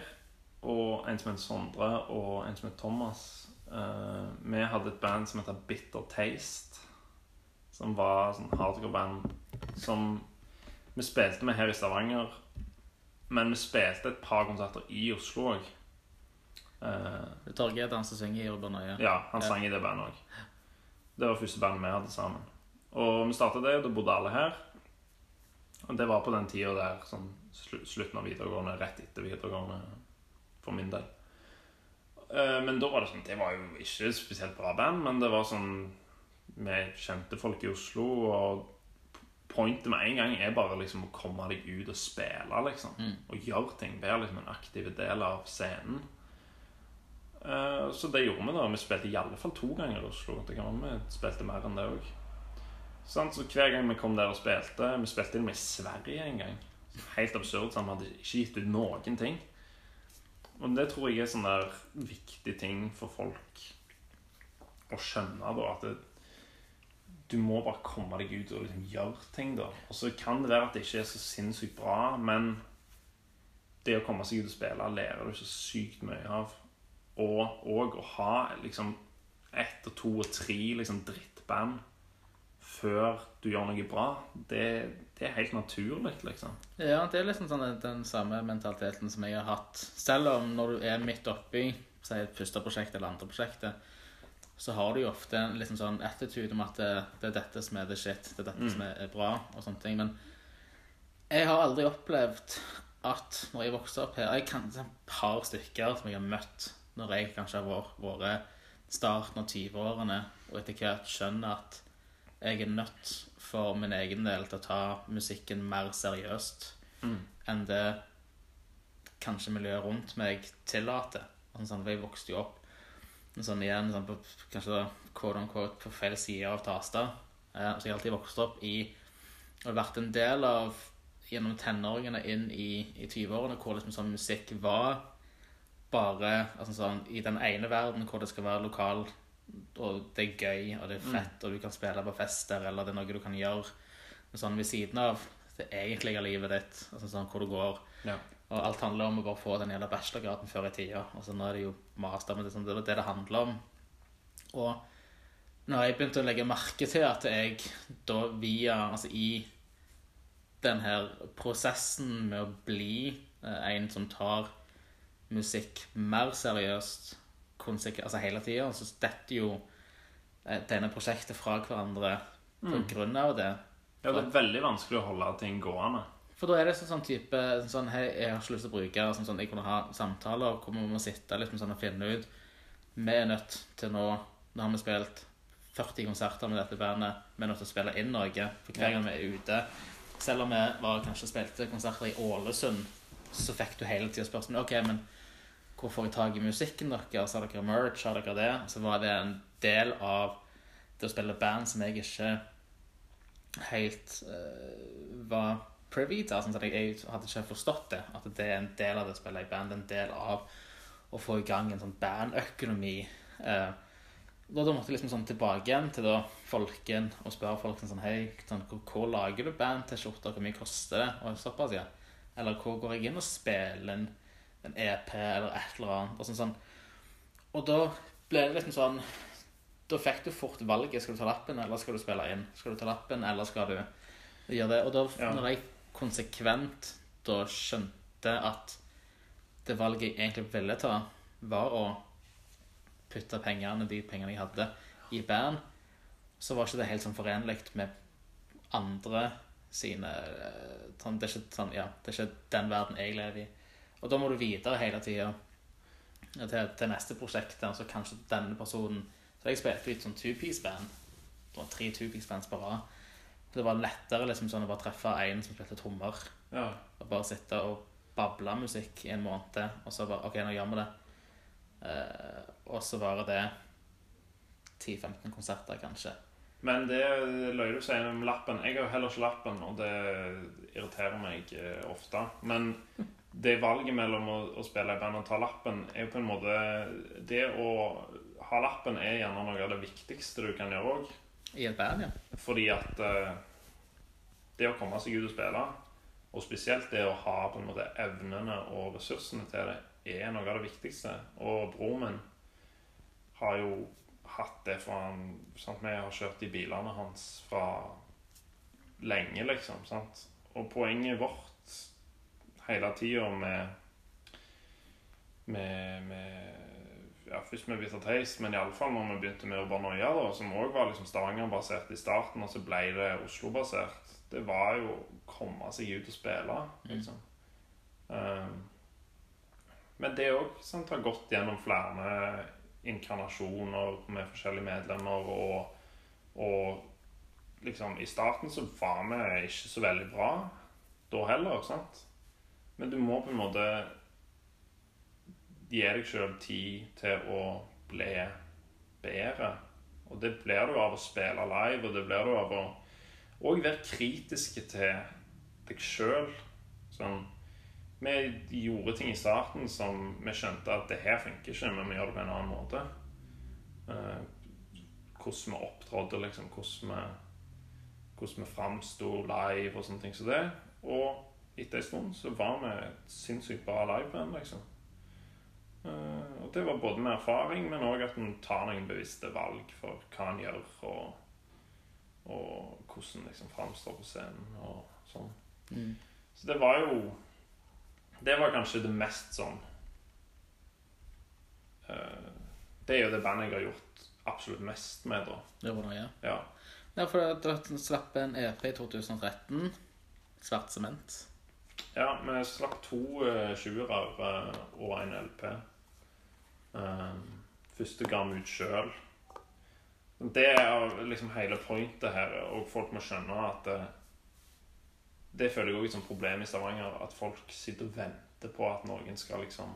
og en som het Sondre og en som het Thomas eh, Vi hadde et band som heter Bitter Taste. Som var sånn hardcore-band som vi spilte med her i Stavanger. Men vi spilte et par konserter i Oslo òg. Uh, Torgeir han som synger i Urban Øye. ja, han sang i det bandet òg. Det var første bandet vi hadde sammen. Og vi starta det, og da bodde alle her. Og det var på den tida der, sånn slutten av videregående, rett etter videregående, for min del. Eh, Men da var det sånn Det var jo ikke et spesielt bra band, men det var sånn Vi kjente folk i Oslo, og pointet med en gang er bare liksom å komme deg ut og spille, liksom. Mm. Og gjøre ting. Være liksom en aktiv del av scenen. Eh, Så det gjorde vi da. Vi spilte i alle fall to ganger i Oslo. Det kan være vi spilte mer enn det òg. Så hver gang vi kom der og spilte Vi spilte og med Sverige en gang. Helt absurd. Så vi hadde ikke gitt ut noen ting. Og det tror jeg er sånn der viktig ting for folk å skjønne, da. At det, du må bare komme deg ut og liksom gjøre ting, da. Og så kan det være at det ikke er så sinnssykt bra, men det å komme seg ut og spille lærer du så sykt mye av. Og òg å ha liksom ett og to og tre liksom drittband før du gjør noe bra, det, det er helt naturlig, liksom. Ja, det er liksom sånn den, den samme mentaliteten som jeg har hatt. Selv om når du er midt oppi si et første prosjekt eller andre prosjektet, så har du jo ofte en liksom sånn attitude om at det, det er dette som er the shit, det er dette som er, bra, og sånne ting. Men jeg har aldri opplevd at når jeg vokste opp her Jeg kan et par stykker som jeg har møtt når jeg kanskje har vært starten av 20-årene, og etter hvert skjønner at jeg er nødt for min egen del til å ta musikken mer seriøst Mm. enn det kanskje miljøet rundt meg tillater. Altså, sånn, for jeg vokste jo opp sånn igjen, sånn, på, kanskje quote unquote, på feil side av Tasta. Eh, så jeg har alltid vokst opp i og vært en del av gjennom tenåringene inn i, i 20-årene, hvor liksom sånn musikk var bare altså sånn, i den ene verden hvor det skal være lokal, og det er gøy, og det er fett, og du kan spille på fester, eller det er noe du kan gjøre sånn ved siden av det egentlige livet ditt, altså sånn hvor du går. Ja. Og alt handler om å bare få den jævla bachelorgraden før i tida. Altså nå er det jo master, men det er sånn, det er det det handler om. Og når jeg begynte å legge merke til at jeg da via Altså i den her prosessen med å bli eh, en som tar musikk mer seriøst altså hele tida, så detter jo eh, denne prosjektet fra hverandre på grunn av det. Ja, det er veldig vanskelig å holde ting gående. For da er det sånn, sånn type sånn, Hei, jeg har ikke lyst til å bruke sånn, sånn, Jeg kunne ha samtaler hvor vi må sitte liksom, sånn, og finne ut Vi er nødt til nå Nå har vi spilt 40 konserter med dette bandet. Vi er nødt til å spille inn noe for hver gang vi er ute. Selv om vi var, kanskje spilte konserter i Ålesund, så fikk du hele tida spørsmål OK, men hvor får jeg tak i musikken deres? Har dere merch? Har dere det? Så var det en del av det å spille band som jeg ikke helt uh, var privy til. Sånn jeg, hadde ikke forstått det. At det er en del av det å spille i band. En del av å få i gang en sånn bandøkonomi. Uh, da, da måtte jeg liksom sånn tilbake igjen til da folken og spørre folk sånn Hei, sånn, hvor, hvor lager du band til skjorter? Hvor mye koster det? Og såpass, ja. Eller hvor går jeg inn og spiller en, en EP eller et eller annet? Og, sånn, sånn. og da ble det liksom sånn Da fikk du fort valget. Skal du ta lappen, eller skal du spille inn? Skal du ta lappen, eller skal du gjøre det? Og da, Ja. når jeg konsekvent da skjønte at det valget jeg egentlig ville ta, var å putte pengene, de pengene jeg hadde, i band, så var ikke det helt sånn forenlig med andre sine eh, sånn, det, er ikke, sånn, ja, det er ikke den verden jeg lever i. Og da må du videre hele tida til, til neste prosjekt. Så kanskje denne personen Så jeg spilte litt sånn two-piece-band. Det var tre two-piece-bands på rad. Det var lettere liksom sånn å bare treffe en som spilte trommer, Ja. og bare sitte og bable musikk i en måned, og så bare OK, nå gjør vi det. Uh, og så var det 10-15 konserter, kanskje. Men det løy du sier om lappen. Jeg har heller ikke lappen, og det irriterer meg eh, ofte. Men det valget mellom å, å spille i band og ta lappen er jo på en måte Det å ha lappen er gjerne noe av det viktigste du kan gjøre òg. I et band, ja. Fordi at uh, det å komme seg ut og spille, og spesielt det å ha på en måte evnene og ressursene til det, er noe av det viktigste. Og broren min har jo hatt det fra han sant? Vi har kjørt i bilene hans fra lenge, liksom. Sant? Og poenget vårt hele tida med, med, med ja, Først med Bitter Taste, men iallfall når vi begynte med Urbanoia, da, som òg var liksom Stavanger-basert i starten, og så ble det Oslo-basert, det var jo å komme seg ut og spille, liksom. Um, men det òg har gått gjennom flere inkarnasjoner med forskjellige medlemmer, og, og liksom I starten så var vi ikke så veldig bra da heller, sant? Men du må på en måte gi deg sjøl tid til å bli bedre. Og det blir du av å spille live, og det blir du av å òg være kritiske til deg sjøl. Sånn Vi gjorde ting i starten som vi skjønte at det her funker ikke, men vi gjør det på en annen måte. Eh, hvordan vi opptrådte, liksom. Hvordan vi, hvordan vi framsto live og sånne ting som det. Og etter en stund så var vi et sinnssykt bra liveband, liksom. Uh, og det var både med erfaring, men òg at en tar noen bevisste valg for hva en gjør, og, og hvordan liksom framstår på scenen og sånn. Mm. Så det var jo Det var kanskje det mest sånn uh, Det er jo det bandet jeg har gjort absolutt mest med, da. Det var noe, ja. Ja. Ja, for du slapp en EP i 2013. Svart sement. Ja, vi slapp to uh, sjuere eh, og en LP. Uh, første ga vi ut sjøl. Det er liksom hele pointet her, og folk må skjønne at uh, Det føler jeg òg som problem i Stavanger, at folk sitter og venter på at noen skal liksom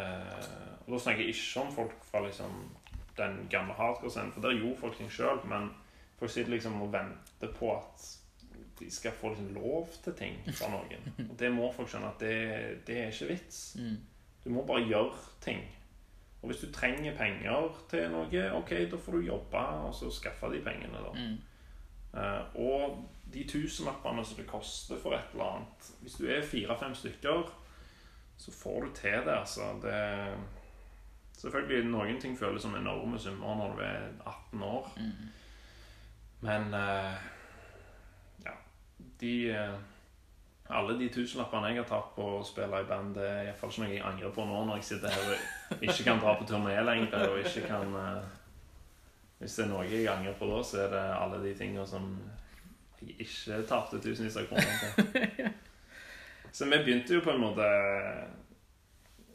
eh, Og da snakker jeg ikke om folk fra liksom den gamle hardcore-scenen, for der gjorde folk ting sjøl, men folk sitter liksom og venter på at de skal få liksom lov til ting fra noen. Og det må folk skjønne at det, det er ikke vits. Mm. Du må bare gjøre ting. Og hvis du trenger penger til noe, ok, da får du jobbe og så skaffe de pengene. da. Mm. Eh, og de tusenlappene som det koster for et eller annet Hvis du er fire-fem stykker, så får du til det. altså. Det, selvfølgelig, noen ting føles som enorme summer når du er 18 år. Mm. Men ja De eh, Alle de tusenlappene jeg har tatt på å spille i band, det er iallfall ikke noe jeg angrer på nå når jeg sitter her og ikke kan dra på turné lenger. Og ikke kan eh, Hvis det er noe jeg angrer på da, så er det alle de tingene som jeg ikke tapte tusenvis av kroner på. *laughs* Så vi begynte jo på en måte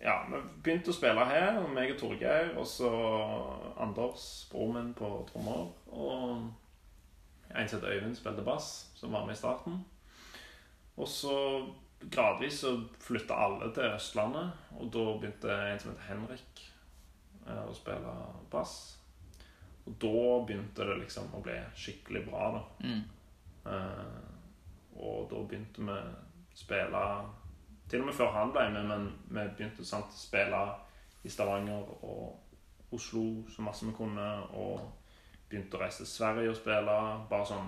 Ja, vi begynte å spille her, meg og Torgeir, og så Anders, broren min, på trommer. Og en som heter Øyvind, spilte bass, som var med i starten. Og så gradvis så flytta alle til Østlandet, og da begynte en som heter Henrik, eh, å spille bass. Og da begynte det liksom å bli skikkelig bra, da. Mm. Eh, og da begynte vi å spille Til og med før han ble med, men vi begynte sant, å spille i Stavanger og Oslo så masse vi kunne. Og begynte å reise til Sverige og spille. Bare sånn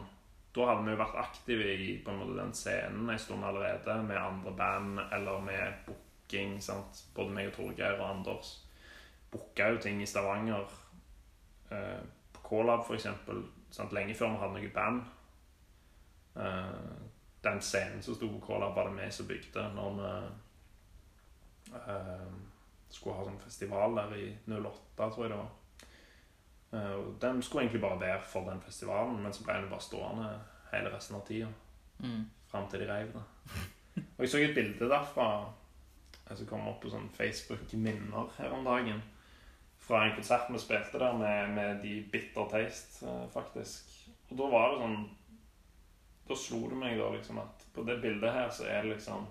Da hadde vi jo vært aktive i på en måte den scenen en stund allerede, med andre band eller med booking. sant? Både meg og Torgeir og Anders booka jo ting i Stavanger. Eh, på K-Lab, eksempel. Lenge før vi hadde noe band. Eh, den scenen som sto på K-Lab, var det vi som bygde når vi eh, skulle ha sånn festival der i 08, tror jeg det var. Eh, den skulle egentlig bare være for den festivalen, men så ble den bare stående hele resten av tida. Mm. Fram til de reiv det. Og jeg så et bilde derfra som kom opp på sånn Facebook-minner her om dagen. fra en konsert vi spilte der med, med de Bitter Taste, eh, faktisk. Og da var det sånn Da slo det meg da liksom at på det bildet her så er det liksom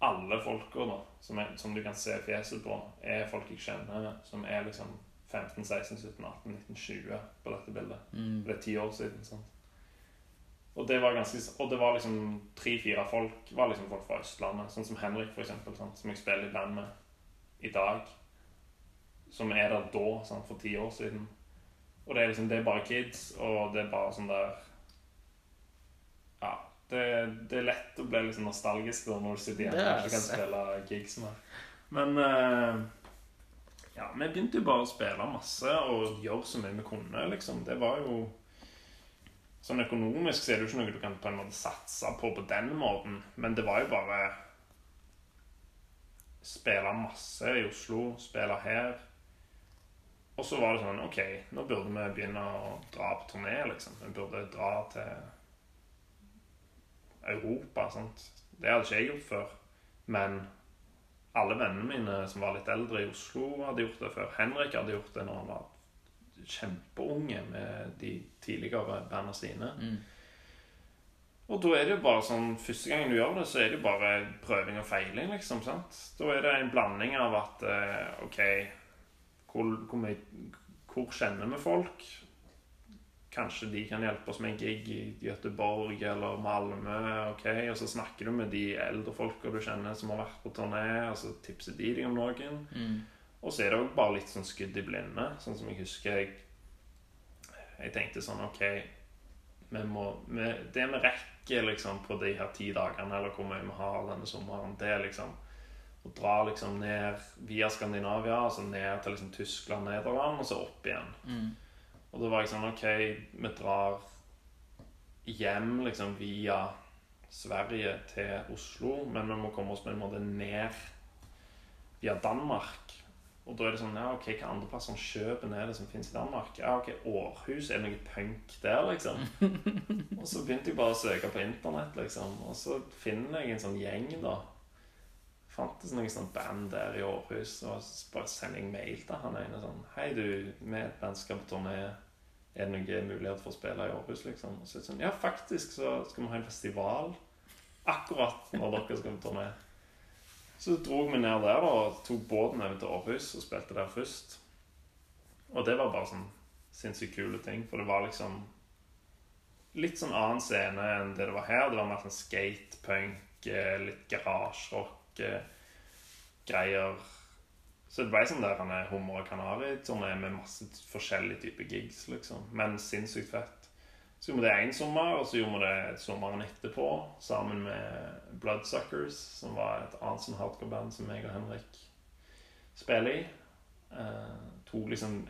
Alle folka da, som, er, som du kan se fjeset på, er folk jeg kjenner, som er liksom 15, 16, 17, 18, 19, 20 på dette bildet. Mm. Det er ti år siden. sant? Og det var ganske, og det var liksom tre-fire folk var liksom folk fra Østlandet. Sånn som Henrik, for eksempel, sant? som jeg spiller i band med i dag. Som er der da, sant? for ti år siden. Og det er liksom, det er bare kids, og det er bare sånn der Ja. Det, det er lett å bli sånn nostalgisk da når du sitter hjemme og ikke kan spille gigs med. Men eh, ja, vi begynte jo bare å spille masse og gjøre så mye vi kunne, liksom. Det var jo Sånn økonomisk så er det jo ikke noe du kan på en måte satse på på den måten, men det var jo bare Spille masse i Oslo, spille her. Og så var det sånn OK, nå burde vi begynne å dra på turné, liksom. Vi burde dra til Europa. sant? Det hadde ikke jeg gjort før. Men alle vennene mine som var litt eldre i Oslo, hadde gjort det før. Henrik hadde gjort det når han var kjempeunge med de tidligere bandene sine. Mm. Og da er det jo bare sånn Første gangen du gjør det, så er det jo bare prøving og feiling, liksom. sant? Da er det en blanding av at eh, OK hvor, hvor, mye, hvor kjenner vi folk? Kanskje de kan hjelpe oss med en gig i Göteborg eller Malmö. ok? Og så snakker du med de eldre folka du kjenner som har vært på turné, og så tipser de deg om noen. Mm. Og så er det òg bare litt sånn skudd i blinde. Sånn som jeg husker jeg Jeg tenkte sånn OK vi må, vi, Det vi rekker liksom på de her ti dagene, eller hvor mye vi har denne sommeren, det er liksom å dra liksom ned via Skandinavia, altså ned til liksom Tyskland, Nederland, og så opp igjen. Mm. Og da var jeg sånn OK, vi drar hjem liksom via Sverige til Oslo, men vi må komme oss på en måte ned via Danmark. Og da er det sånn Ja, OK, hva andre plasser Kjøben er det som finnes i Danmark? Ja, OK, Århus, er det noe punk der, liksom? *laughs* og så begynte jeg bare å søke på internett, liksom. Og så finner jeg en sånn gjeng, da. Fantes noen sånn band der i Århus, og så bare sender jeg mail til han ene sånn Hei, du, vi er et band skal på turné. Er det noen mulighet for å spille i Århus, liksom? Og så er det sånn Ja, faktisk så skal vi ha en festival akkurat når dere skal på turné. Så dro vi ned der og tok båten over til Århus og spilte der først. Og det var bare sånn sinnssykt kule ting, for det var liksom litt sånn annen scene enn det det var her. Det var mer sånn skatepunk, eh, litt garasjerock, eh. Så det ble sånn der han er hummer og kanari-turné med masse forskjellige typer gigs, liksom. Men sinnssykt fett. Så gjorde vi det én sommer, og så gjorde vi det sommeren etterpå sammen med Bloodsuckers, som var et annet sånn hardcore-band som jeg og Henrik spiller i. Eh, to liksom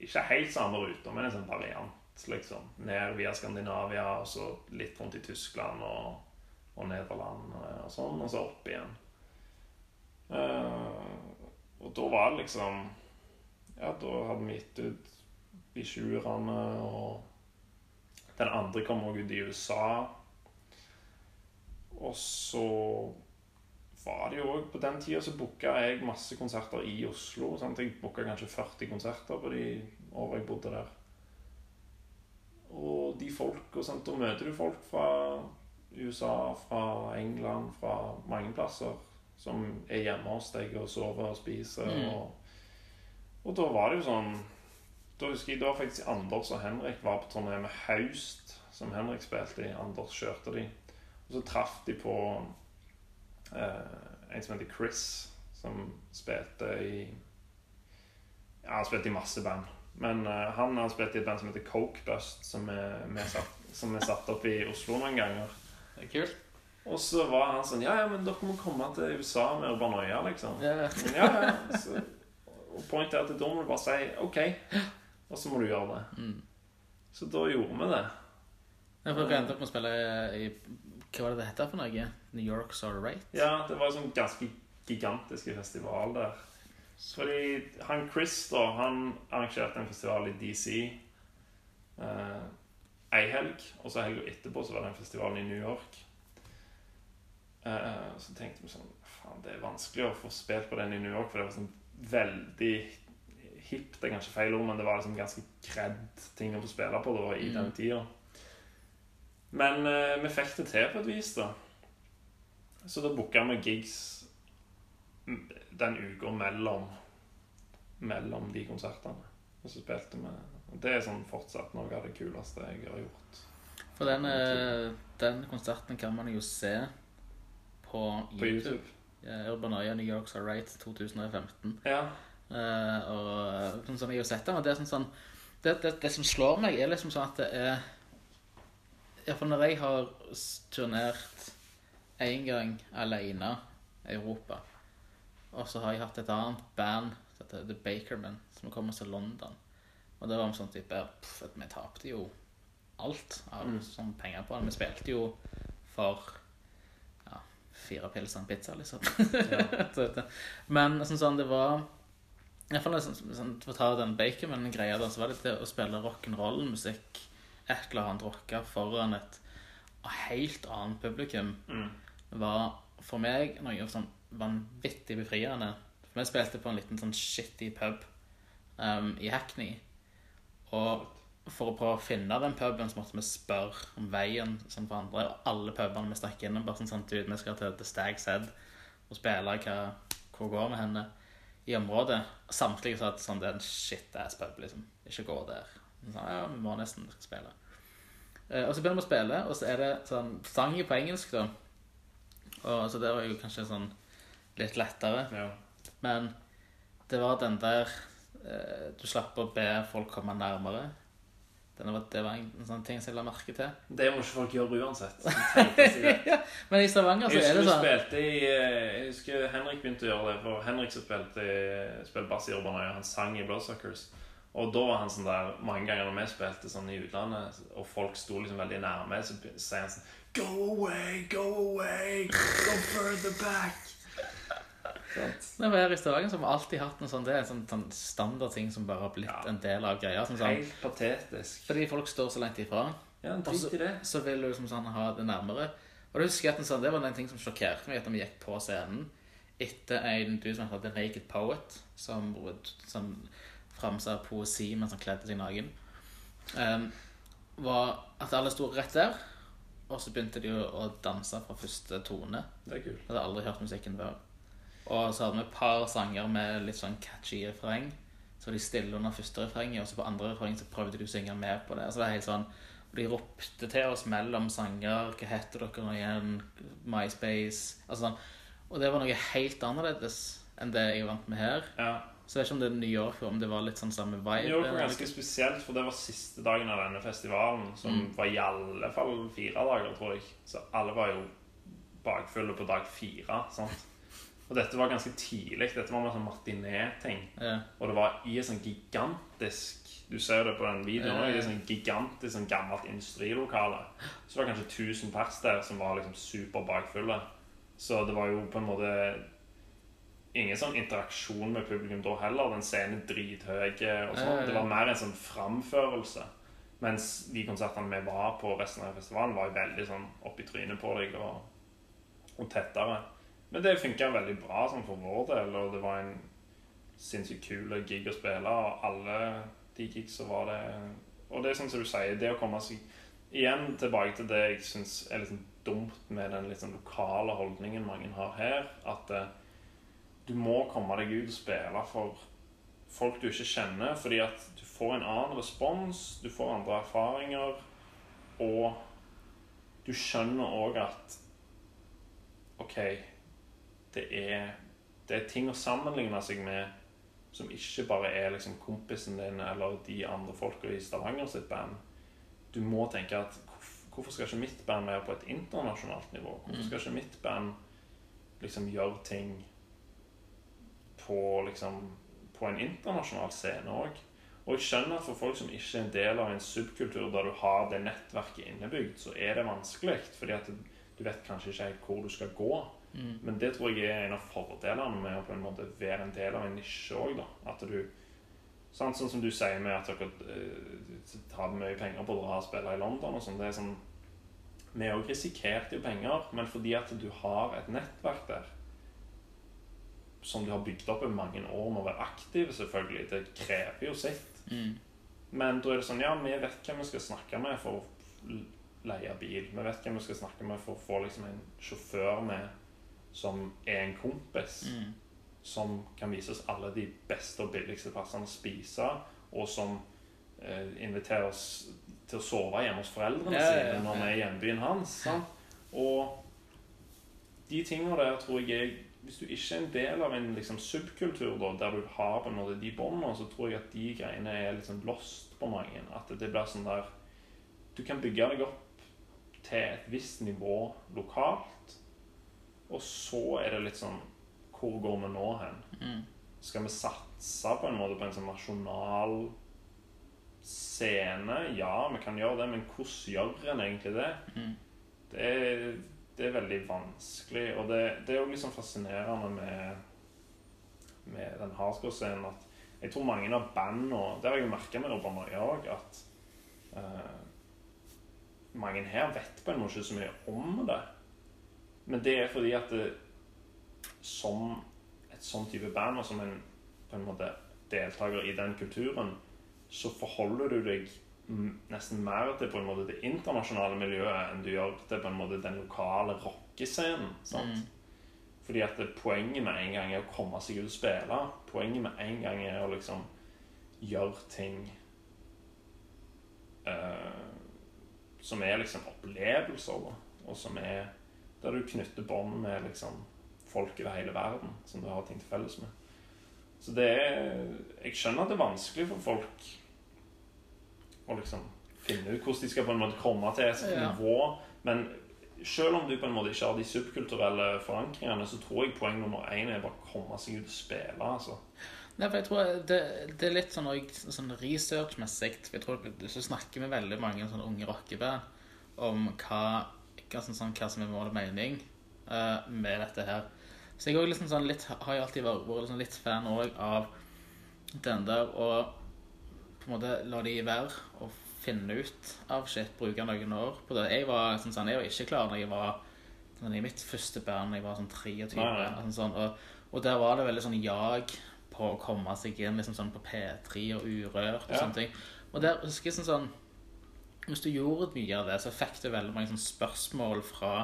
ikke helt samme ruter, men en sånn variant, liksom. Ned via Skandinavia, og så litt rundt i Tyskland og, og Nederland og, og sånn, og så opp igjen. Eh, og da var det liksom Ja, da hadde vi gitt ut de sjuerne, og den andre kom også ut i USA. Og så var det jo òg På den tida så booka jeg masse konserter i Oslo. Sant? Jeg booka kanskje 40 konserter på de åra jeg bodde der. Og de folk, sant? Da møter du folk fra USA, fra England, fra mange plasser som er hjemme hos deg og sover og spiser. Mm. Og, og da var det jo sånn Da husker jeg da faktisk Anders og Henrik var på turné med Haust, som Henrik spilte i. Anders kjørte de. Og så traff de på eh, en som heter Chris, som spilte i Ja, han spilte i masse band. Men eh, han har spilt i et band som heter Coke Bust, som vi satt, som er satt opp i Oslo noen ganger. Det er kult. Og så var han sånn Ja, ja, men dere må komme til USA med Urbanoia, liksom. Ja. ja. ja, ja. Så, og pointet er at da må du bare si OK, og så må du gjøre det. Mm. Så da gjorde vi det. Ja, for Dere endte opp med å spille i Hva var det det het for noe? New York All Right? Ja, det var en sånn ganske gigantisk festival der. Fordi han Chris, da, han arrangerte en festival i DC eh, ei helg. Og så helga etterpå så var det en festival i New York. Eh, så tenkte vi sånn Faen, det er vanskelig å få spilt på den i New York, for det var sånn veldig hipt, det er kanskje feil ord, men det var liksom ganske kred ting å få spille på da, i Mm. den tida. Men uh, vi fikk det til på et vis, da. Så da booka vi gigs mm, den uka mellom Mellom de konsertene. Og så spilte vi Det er sånn fortsatt noe av det kuleste jeg har gjort. For den, den konserten kan man jo se på YouTube. På YouTube. Eh, Urbanoia New York's Alright 2015. Ja. Uh, og sånn som jeg har sett den, og det sånn sånn det, det, det som slår meg, er liksom sånn at det er Iallfall når jeg har turnert én gang alene i Europa, og så har jeg hatt et annet band som heter The Bakerman, som kommer til London. Og det var en sånn type pff, at Vi tapte jo alt av Mm. sånn penger på det. Vi spilte jo for fire pils og en pizza, liksom. *laughs* Ja. Men sånn, sånn, det var Iallfall sånn, sånn, For å ta den Bakerman-greia, da, så var det det å spille rock'n'roll-musikk, et eller annet rocka, foran et helt annet publikum, Mm. var for meg noe sånn vanvittig befriende. For vi spilte på en liten sånn shitty pub um, i Hackney. Og for å prøve å finne den puben, så måtte vi spørre om veien som for andre. Og alle pubene vi stakk innom, bare sånn sånn du, vi skal til The Stag's Head og spille hva, hvor går med henne i området. Samtlige sa at sånn, det er en shit-ass pub, liksom. Ikke gå der. Sånn, ja, vi må nesten spille. Eh, og så begynner vi å spille, og så er det sånn sang på engelsk, da. Og så det var jo kanskje sånn litt lettere. ja. Men det var den der eh, Du slapp å be folk komme nærmere. Den var, det var en, sånn ting som jeg la merke til. Det må ikke folk gjøre uansett. *laughs* Å. Men i Stavanger så er det sånn i eh, Jeg husker Henrik begynte å gjøre det. For Henrik som spilte, spilte bass i Urbanøya, han sang i Bloodsuckers. Og da var han sånn der Mange ganger når vi spilte sånn i utlandet, og folk sto liksom veldig nærme, så sier han sånn Go away, go away, go further back. Når vi er i Stavanger, så har vi alltid hatt en sånn Det er en sånn, sånn standardting som bare har blitt Ja. en del av greia. Sånn, Helt patetisk. fordi folk står så langt ifra, Ja, drit i det. så vil du liksom sånn ha det nærmere. Og du husker jeg at en sånn, Det var den ting som sjokkerte meg etter vi gikk på scenen. Etter en du som heter The Naked Poet, som, som framsa poesi mens han kledde seg naken. Um, var at alle sto rett der, og så begynte de å danse fra første tone. Det er kult. Jeg hadde aldri hørt musikken før. Og så hadde vi et par sanger med litt sånn catchy refreng. Så var de stille under første refrenget, og så på andre refreng så prøvde de å synge med på det. Så det er helt sånn De ropte til oss mellom sanger 'Hva heter dere nå igjen?' MySpace Altså sånn. Og det var noe helt annerledes enn det jeg er vant med her. Ja. Så jeg vet ikke om det er New York, om det var litt sånn samme vibe. New York var ganske spesielt, for det var siste dagen av denne festivalen, som var i alle fall fire dager, tror jeg. Så alle var jo bakfulle på dag fire. sant? Og dette var ganske tidlig. Dette var en sånn matiné-ting. Ja. Og det var i et sånn gigantisk Du ser det på den videoen Ja, ja, ja. Et sånn gigantisk sånn gammelt industrilokale. Så det var kanskje 1000 pers der som var liksom super bakfulle. Så det var jo på en måte ingen sånn interaksjon med publikum da heller. Den scenen drithøy og sånn. Det var mer en sånn framførelse. Mens de konsertene vi var på resten av festivalen, var jo veldig sånn opp i trynet på deg og, og tettere. Men det funka veldig bra sånn for vår del, og det var en sinnssykt kul gig å spille. Og alle de gigsa var det Og det er sånn som du sier, det å komme seg igjen tilbake til det jeg syns er litt sånn dumt med den litt sånn lokale holdningen mange har her, at uh, du må komme deg ut og spille for folk du ikke kjenner, fordi at du får en annen respons, du får andre erfaringer, og du skjønner òg at OK, det er, det er ting å sammenligne seg med som ikke bare er liksom kompisen din eller de andre folka i Stavanger sitt band. Du må tenke at hvorfor skal ikke mitt band være på et internasjonalt nivå? Hvorfor skal ikke mitt band liksom gjøre ting på liksom på en internasjonal scene òg? Og jeg skjønner at for folk som ikke er en del av en subkultur der du har det nettverket innebygd, så er det vanskelig. Fordi at du, vet kanskje ikke helt hvor du skal gå. Mm. Men det tror jeg er en av fordelene med å på en måte være en del av en nisje òg. At du sant, Sånn som du sier med at dere uh, tar mye penger på å dra og spille i London og sånn. Det er sånn Vi òg risikerte jo penger, men fordi at du har et nettverk der, som du har bygd opp i mange år med å være aktiv, selvfølgelig. Det krever jo sitt. Mm. Men da er det sånn Ja, vi vet hvem vi skal snakke med for å leie bil. Vi vet hvem vi skal snakke med for å få liksom en sjåfør med som er en kompis. Mm. Som kan vise oss alle de beste og billigste plassene å spise, og som eh, inviterer oss til å sove hjemme hos foreldrene Ja, ja, ja, sine når vi ja. er i hjembyen hans. Og de tingene der tror jeg er Hvis du ikke er en del av en liksom, subkultur da, der du har på en måte de båndene, så tror jeg at de greiene er liksom lost på mange. At det blir sånn der Du kan bygge deg opp til et visst nivå lokalt, og så er det litt sånn Hvor går vi nå hen? Mm. Skal vi satse på en måte på en sånn nasjonal scene? Ja, vi kan gjøre det, men hvordan gjør en egentlig det? Mm. Det er, det er veldig vanskelig, og det, det er jo liksom fascinerende med, med den hardcore-scenen at jeg tror mange av bandene Det har jeg jo merka med Urban Maja òg, at uh, mange her vet på en måte ikke så mye om det. Men det er fordi at det, som et sånn type band, og som en, på en måte deltaker i den kulturen, så forholder du deg nesten mer til på en måte det internasjonale miljøet enn du gjør til på en måte den lokale rockescenen. sant? Mm. Fordi at det, poenget med en gang er å komme seg ut og spille. Poenget med en gang er å liksom gjøre ting uh, som er liksom opplevelser. Og som er der du knytter bånd med liksom folk over hele verden som du har ting til felles med. Så det er Jeg skjønner at det er vanskelig for folk å liksom finne ut hvordan de skal på en måte komme til et Ja. nivå. Men selv om du på en måte ikke har de subkulturelle forankringene, så tror jeg poeng nummer én er bare å komme seg ut og spille. altså. Nei, for jeg tror det, det er litt sånn, sånn researchmessig Så snakker vi veldig mange sånne unge rockeband om hva, hva, sånn, hva som er mål og mening uh, med dette her. Så jeg også liksom sånn litt, har jo alltid vært, vært liksom litt fan òg av den der å på en måte la de være og finne ut av shit, bruke noen år på det. Jeg var, sånn, sånn, jeg var ikke klar når jeg var sånn, i mitt første band, jeg var sånn 23, Nei, nei. og sånn, og, og der var det veldig sånn jag på å komme seg inn liksom sånn på P3 og Urørt og Ja. sånne ting. Og der husker jeg sånn sånn Hvis du gjorde mye av det, så fikk du veldig mange spørsmål fra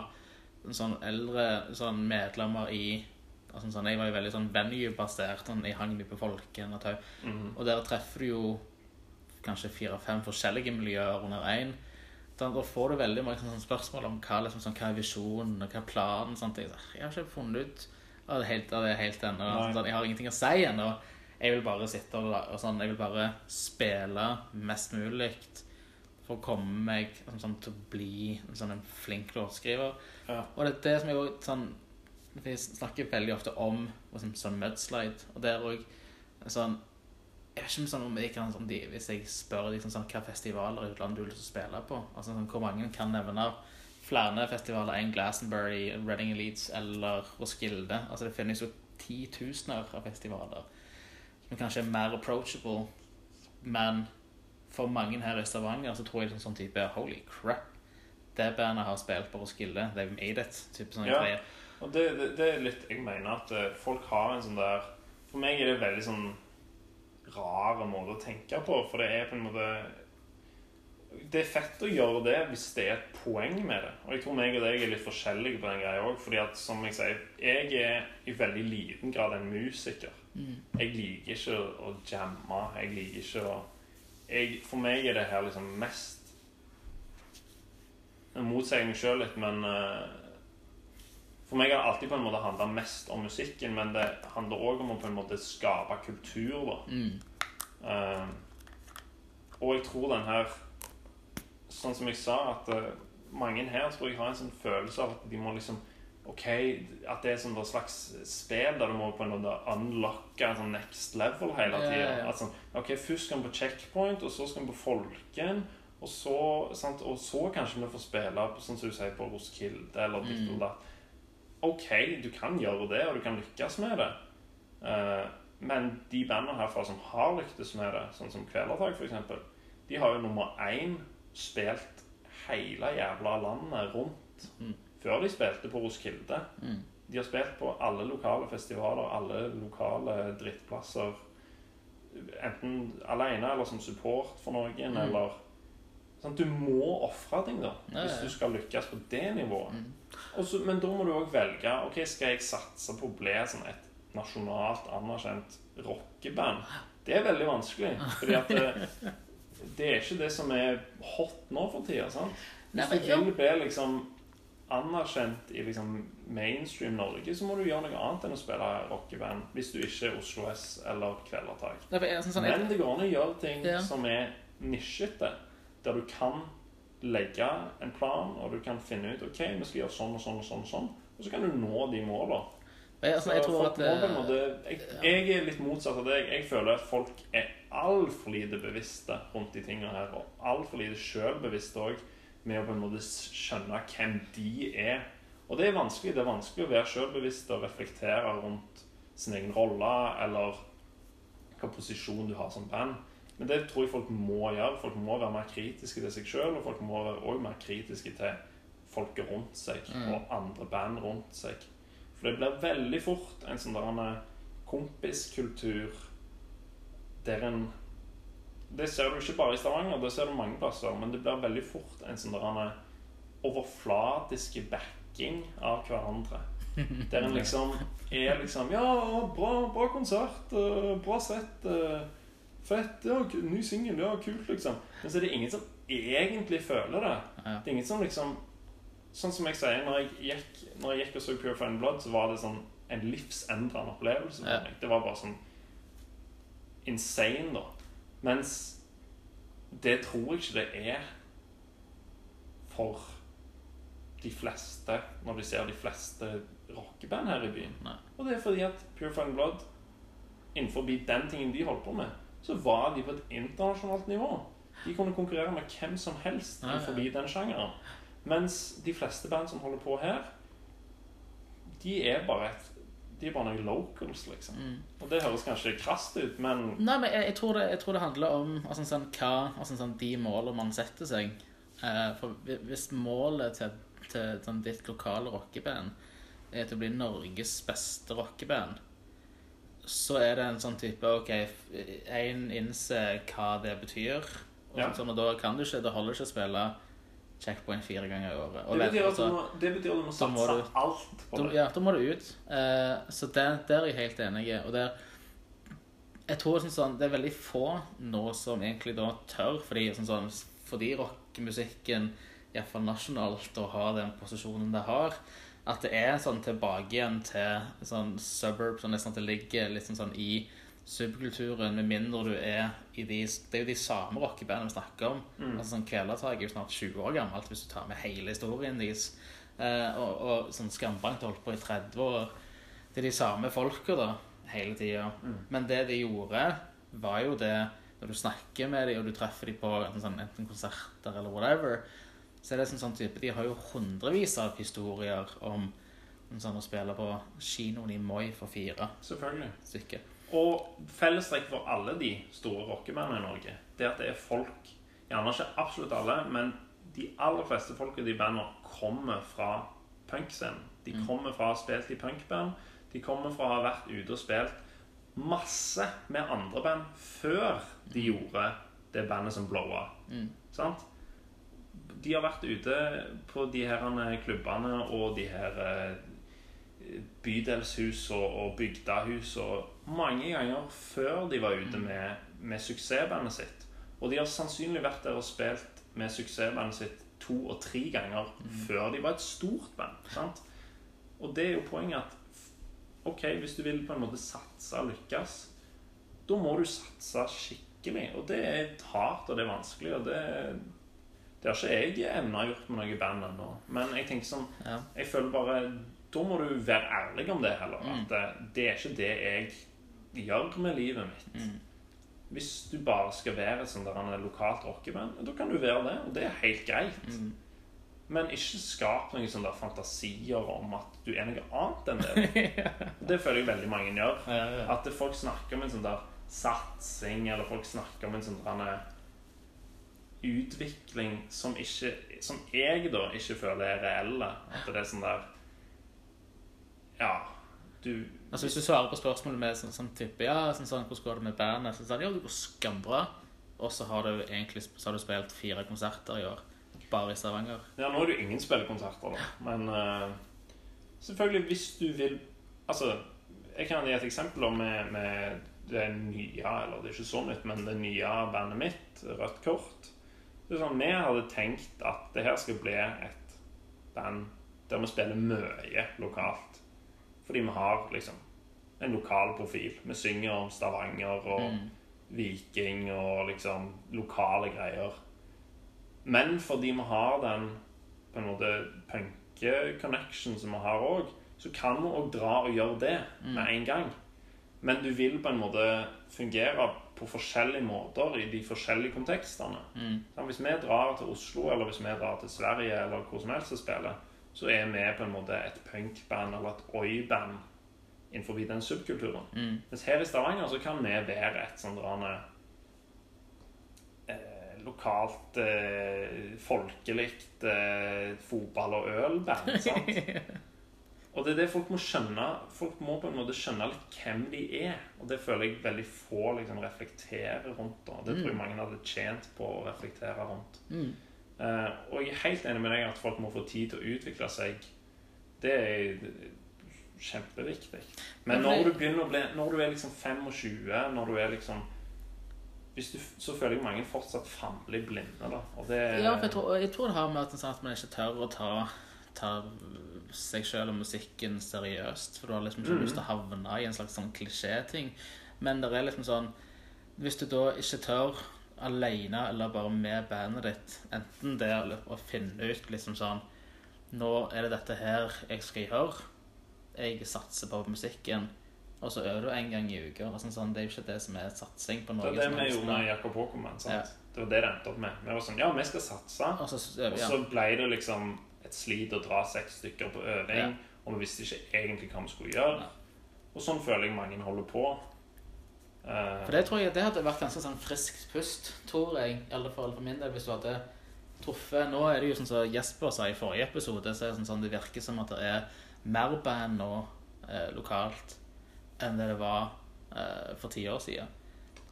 sånn eldre sånn medlemmer i altså sånn, Jeg var jo veldig sånn venue-basert. Sånn, jeg hang mye på Folken og tau. Mhm. Og der treffer du jo kanskje fire-fem forskjellige miljøer under én. Da da får du veldig mange sånn, spørsmål om hva, liksom, sånn, hva er visjonen og hva er planen. Sånt. Jeg, jeg har ikke funnet ut av det helt, av det helt ennå. Sånn, jeg har ingenting å si ennå. Jeg vil bare sitte og, og sånn, jeg vil bare spille mest mulig for å komme meg sånn, sånn, til å bli en sånn en flink låtskriver. Ja. Og det er det som jeg også sånn Vi snakker veldig ofte om liksom, sånn mudslide, og det er òg sånn Jeg vet ikke sånn, om jeg kan sånn, de, Hvis jeg spør liksom, sånn, hvilke festivaler i utlandet du å spille på altså, sånn, Hvor mange kan nevne flere festivaler enn Glastonbury, Reading Leeds eller Roskilde? Altså, det finnes jo titusener av festivaler som kanskje er mer approachable, men for mange her i Stavanger så tror jeg sånn, sånn type Holy crap! Det bandet har spilt på Roskilde. They've made it. Type sånne Ja. greier. Og det, det, det er litt Jeg mener at eh, folk har en sånn der For meg er det veldig sånn rar måte å tenke på, for det er på en måte Det er fett å gjøre det hvis det er et poeng med det. Og jeg tror meg og deg er litt forskjellige på den greia òg. Fordi at, som jeg sier, jeg er i veldig liten grad en musiker. Jeg liker ikke å jamme. Jeg liker ikke å jeg, For meg er det her liksom mest Jeg motsier meg sjøl litt, men eh, For meg har det alltid på en måte handla mest om musikken, men det handler òg om å på en måte skape kultur, da. Mm. Uh, og jeg tror den her Sånn som jeg sa, at eh, mange her tror jeg har en sånn følelse av at de må liksom Ok, at det er sånn et slags spill der du må på en måte unlocke en sånn next level hele Ja, tida. ja, ja. At sånn, ok, Først skal vi på checkpoint, og så skal vi på Folken. Og så, sant, og så kanskje vi får spille på, sånn som du sier, på Roskilde eller ditt Mm. eller datt. Ok, du kan gjøre det, og du kan lykkes med det. Uh, men de bandene herfra som har lyktes med det, sånn som Kvelertak f.eks., de har jo nummer én spilt hele jævla landet rundt Mm. Før de spilte på Roskilde. Mm. De har spilt på alle lokale festivaler, alle lokale drittplasser. Enten alene eller som support for noen, Mm. eller sånn, Du må ofre ting, da, Ja, ja, hvis du skal lykkes på det nivået. Mm. Også, men da må du òg velge ok, Skal jeg satse på å bli sånn et nasjonalt anerkjent rockeband? Det er veldig vanskelig. Fordi at det, *laughs* det er ikke det som er hot nå for tida. sant? Hvis du vil bli liksom anerkjent i liksom mainstream Norge, så må du gjøre noe annet enn å spille rockeband. Hvis du ikke er Oslo S eller Kvelertak. Er sånn, sånn, Men det går an å gjøre ting Ja. som er nisjete. Der du kan legge en plan, og du kan finne ut ok, vi skal gjøre sånn og sånn og sånn. Og sånn Og så kan du nå de jeg, altså, jeg at eh, måte, jeg, jeg er litt motsatt av deg. Jeg føler at folk er altfor lite bevisste rundt de tingene her. Og altfor lite sjølbevisste òg, med å på en måte skjønne hvem de er. Og det er vanskelig. Det er vanskelig å være sjølbevisst og reflektere rundt sin egen rolle, eller hvilken posisjon du har som band. Men det tror jeg folk må gjøre. Folk må være mer kritiske til seg sjøl, og folk må være også mer kritiske til folket rundt seg Mm. og andre band rundt seg. For det blir veldig fort en sånn der en kompiskultur der en Det ser du ikke bare i Stavanger, det ser du mange plasser, men det blir veldig fort en sånn der en overflatiske backing av hverandre. *laughs* Der en liksom er liksom Ja, bra, bra konsert. eh, Bra sett. eh, Fett. Ja, ny singel. Ja, kult, liksom. Men så er det ingen som egentlig føler det. Det er ingen som liksom Sånn som jeg sier, når jeg gikk, når jeg gikk og så Pure Fine Blood, så var det sånn en livsendrende opplevelse Ja. Det var bare sånn insane, da. Mens det tror jeg ikke det er for de fleste når de ser de fleste rockeband her i byen. Nei. Og det er fordi at Pure Fine Blood, innenfor den tingen de holdt på med, så var de på et internasjonalt nivå. De kunne konkurrere med hvem som helst innenfor den sjangeren. Mens de fleste band som holder på her, de er bare et de er bare noen locals, liksom. Mm. Og det høres kanskje krast ut, men Nei, men jeg, jeg, tror det, jeg tror det handler om altså, sånn, hva, altså, sånn, de målene man setter seg. Eh, for hvis målet til, til sånn, ditt lokale rockeband er til å bli Norges beste rockeband, så er det en sånn type OK, én innser hva det betyr, og, Ja. sånn, og da kan du ikke Det holder ikke å spille checkpoint fire ganger i året. Det betyr, at du altså, må, det betyr at du må da satse du- alt på det. ja, da må du ut. Uh, så der, der er jeg helt enig. Og der Jeg tror sånn, sånn, det er veldig få nå som egentlig da tør, fordi, sånn, sånn, fordi rockemusikken, iallfall nasjonalt, og har den posisjonen det har, at det er sånn tilbake igjen til sånn suburb, sånn det ligger liksom sånn i subkulturen, med mindre du er i de Det er jo de samme rockebandene vi snakker om. Mm. Altså sånn Kvelertak er jo snart 20 år gammelt, hvis du tar med hele historien deres. Eh, og, og sånn Skambankt holdt på i 30 år. Det er de samme folka da, hele tida. Mm. Men det de gjorde, var jo det Når du snakker med dem, og du treffer dem på sånn, enten konserter eller whatever, så er det sånn, sånn type De har jo hundrevis av historier om sånn å spille på kinoen i Moi for fire stykker. Og fellestrekk for alle de store rockebandene i Norge, det er at det er folk Gjerne ikke absolutt alle, men de aller fleste folk i de bandene kommer fra punkscenen. De Mm. kommer fra å ha spilt i punkband. De kommer fra å ha vært ute og spilt masse med andre band før de gjorde det bandet som blowa. Mm. Sant? De har vært ute på de her klubbene og de her eh, bydelshus og bygdahus og mange ganger før de var ute med, med suksessbandet sitt. Og de har sannsynlig vært der og spilt med suksessbandet sitt to og tre ganger før de var et stort band. Sant? Og det er jo poenget at ok, hvis du vil på en måte satse og lykkes, da må du satse skikkelig. Og det er hardt, og det er vanskelig, og det, det har ikke jeg evna gjort med noe band ennå. Men jeg tenker sånn Ja. Jeg føler bare Da må du være ærlig om det heller. Mm. At det, det er ikke det jeg gjør med livet mitt. Mm. Hvis du bare skal være et sånt der en lokalt rockeband, da kan du være det, og det er helt greit. Mm. Men ikke skap noen sånne fantasier om at du er noe annet enn det. *laughs* Det føler jeg veldig mange gjør. Ja, ja. At folk snakker om en sånn der satsing, eller folk snakker om en sånn utvikling som ikke Som jeg da ikke føler er reelle. At det er sånn der Ja, du Altså Hvis du svarer på spørsmålet med sånn, sånn type Ja, sånn, sånn, hvordan går det med bandet? Så sånn, ja, det går skambra. Og så har du egentlig så har du spilt fire konserter i år. Bare i Stavanger. Ja, nå er det jo ingen spillekonserter, da. Men uh, selvfølgelig, hvis du vil Altså, jeg kan gi et eksempel med, med det nye Eller det er ikke så nytt, men det nye bandet mitt, Rødt Kort. Det er sånn, Vi hadde tenkt at det her skal bli et band der vi spiller mye lokalt. Fordi vi har liksom en lokal profil. Vi synger om Stavanger og Mm. Viking og liksom lokale greier. Men fordi vi har den på en måte punke-connection som vi har òg, så kan vi òg dra og gjøre det med en gang. Men du vil på en måte fungere på forskjellige måter i de forskjellige kontekstene. Mm. Hvis vi drar til Oslo, eller hvis vi drar til Sverige, eller hvor som helst og spiller, så er vi på en måte et punkband eller et oi-band innenfor den subkulturen. Mm. Mens her i Stavanger så kan vi være et sånt rane eh, lokalt eh, folkelig eh, fotball- og ølband. *laughs* sant? Og det er det folk må skjønne. Folk må på en måte skjønne litt hvem de er. Og det føler jeg veldig få liksom reflekterer rundt. Da. Det tror jeg mange hadde tjent på å reflektere rundt. Mm. Eh, og jeg er helt enig med deg at folk må få tid til å utvikle seg. Det er kjempeviktig. Men når du begynner å bli Når du er liksom 25, når du er liksom du, Så føler jeg mange fortsatt famler blinde, da. Det Ja, for jeg tror, jeg tror det har med at, sånn at man ikke tør å ta, ta seg sjøl og musikken seriøst. For du har liksom ikke mm. lyst til å havne i en slags sånn klisjéting. Men det er liksom sånn Hvis du da ikke tør alene eller bare med bandet ditt, enten det eller å finne ut liksom sånn Nå er det dette her jeg skal gjøre. Jeg satser på musikken. Og så øver du en gang i uka. Sånn, sånn, det er jo ikke det som er satsing på Det noe er det vi gjorde med Jakob Håkonmann. Ja. Det var det det endte opp med. Vi var sånn Ja, vi skal satse. Og så øver Og så ble det liksom et slit å dra seks stykker på øving. Ja. Og vi visste ikke egentlig hva vi skulle gjøre. Og sånn føler jeg mange holder på. Eh, For det tror jeg det hadde vært ganske sånn friskt pust, tror jeg. I alle fall for min del, hvis du hadde truffet Nå er det jo sånn som Jesper sa i forrige episode, så er det sånn, sånn det virker som at det er mer band nå eh, lokalt enn det det var eh, for ti år siden.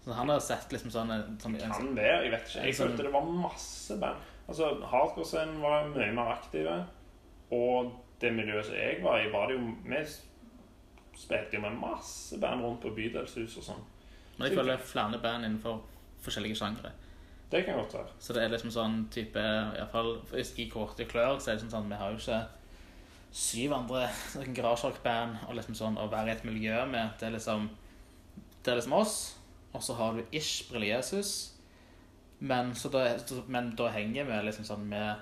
Så han har sett liksom sånn, en- sånn en, kan være, jeg vet ikke. Jeg Sånn- følte det var masse band. Altså, Hardcore-scenen var mye mer aktive. Og det miljøet som jeg var i, var det jo Vi spilte jo med masse band rundt på bydelshus og sånn. Men jeg føler det er flere band innenfor forskjellige sjangre. Det kan godt være. Så det er liksom sånn type i hvert fall, I Korte klør så er det sånn sånn Vi har jo ikke syv andre *laughs* garasjerockband og liksom sånn å være i et miljø med. Det er liksom Det er liksom oss, og så har du Ish Brille-Jesus. Men, da, men da henger vi liksom sånn med,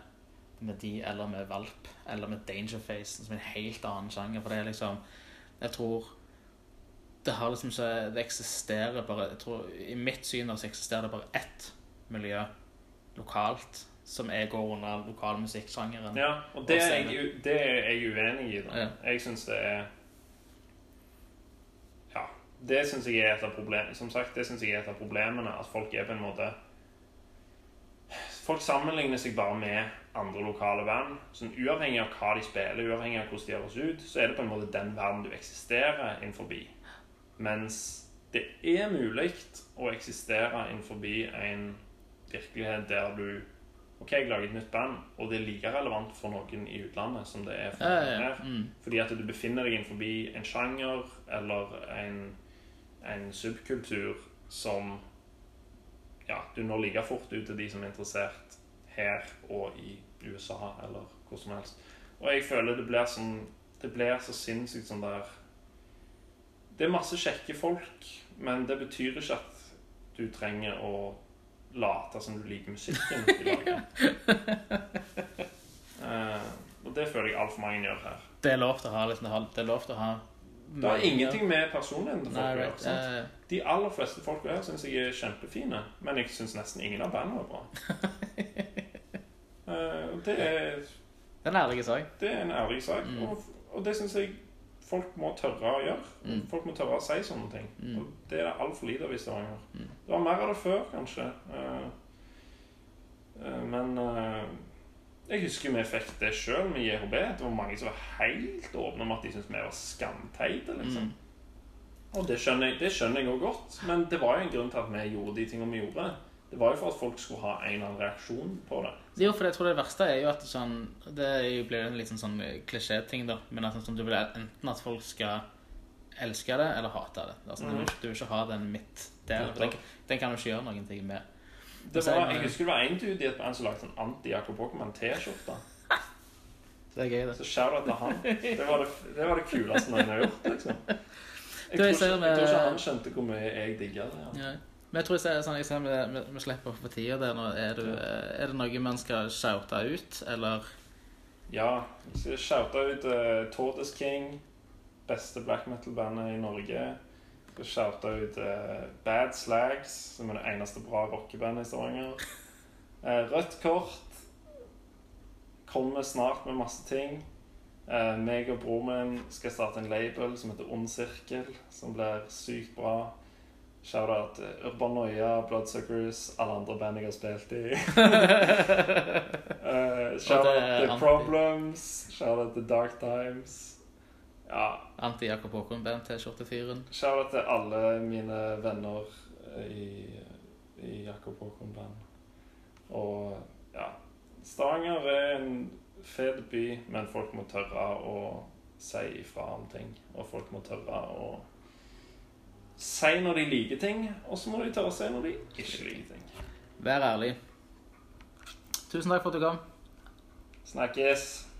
med de eller med Valp eller med Dangerface, som er en helt annen sjanger. For det er liksom Jeg tror det har liksom så Det eksisterer bare jeg tror, I mitt syn så eksisterer det bare ett miljø lokalt som jeg går under lokalmusikksjangeren. Ja, og det er jeg, det er jeg uenig i. da. Ja. Jeg syns det er Ja. Det syns jeg er et av problemene. Som sagt, det synes jeg er et av problemene. At folk er på en måte Folk sammenligner seg bare med andre lokale band. Sånn Uavhengig av hva de spiller, uavhengig av hvordan de høres ut, så er det på en måte den verden du eksisterer innenfor. Mens det er mulig å eksistere innenfor en virkelighet der du Ok, jeg lager et nytt band, og det er like relevant for noen i utlandet som det er for Ja, ja, ja. her. Mm. Fordi at du befinner deg innenfor en sjanger eller en, en subkultur som ja, du når like fort ut til de som er interessert her og i USA eller hvor som helst. Og jeg føler det blir sånn Det blir så sinnssykt sånn der Det er masse kjekke folk, men det betyr ikke at du trenger å late som du liker musikken. *laughs* Eh, og det føler jeg altfor mange gjør her. Det er lov til å ha liksom, det er lov til å ha Det har ingenting med personligheten til folk å gjøre. right. sant? eh, De aller fleste folk her syns jeg er kjempefine, men jeg syns nesten ingen av bandene er bra. *laughs* uh, det, det er en ærlig sak. det er en ærlig sak, Mm. og, og det syns jeg folk må tørre å gjøre. Mm. Folk må tørre å si sånne ting. Mm. Og det er det altfor lite av i Stavanger. Mm. Det var mer av det før, kanskje. Eh, eh, men eh, Jeg husker vi fikk det sjøl med JHB. Det var mange som var helt åpne om at de syntes vi var skamteite. liksom. Mm. Og det skjønner jeg også godt. Men det var jo en grunn til at vi gjorde de tingene vi gjorde. Det var jo for at folk skulle ha en eller annen reaksjon på det. Jo, for jeg tror det verste er jo at sånn Det blir en liten sånn klisjé-ting, da. Men at sånn, du vil enten at folk skal elske det eller hate det. Altså, du, vil, ikke- du vil ikke ha den midt for Den, den kan du ikke gjøre noen ting med. det var, jeg- jeg husker det var en dude i et band som lagde en anti-Jakob Pokémon-T-skjorte. *laughs* Det er gøy, det. Så shout-out til han. Det var det, det var det kuleste noen har gjort. liksom. *laughs* Jeg tror, ikke, jeg tror ikke han skjønte hvor mye jeg digga det. Ja. Men jeg tror jeg ser, sånn, jeg ser vi, vi, vi slipper for tida der nå. Er, du, er det noe man skal shoute ut, eller Ja, jeg skal shoute ut uh, Tortoise King, beste black metal-bandet i Norge. Jeg skal shoute ut uh, Bad Slags, som er det eneste bra rockebandet i Stavanger. Uh, *laughs* Rødt Kort kommer snart med masse ting. Uh, meg og broren min skal starte en label som heter Ond Sirkel, som blir sykt bra. Shout-out til Urban Noia, Bloodsuckers, alle andre band jeg har spilt i. *laughs* Uh, Shout-out anti- Problems. Shout out til Dark Times. Ja, anti-Jakob Håkon-band-T-skjorte-fyren? shout out til alle mine venner eh, i, i Jakob Håkon-band. Og ja Stavanger er en fet by, men folk må tørre å si ifra om ting. Og folk må tørre å si når de liker ting, og så må de tørre å si når de ikke liker ting. Vær ærlig. Tusen takk for at du kom. Snakkes!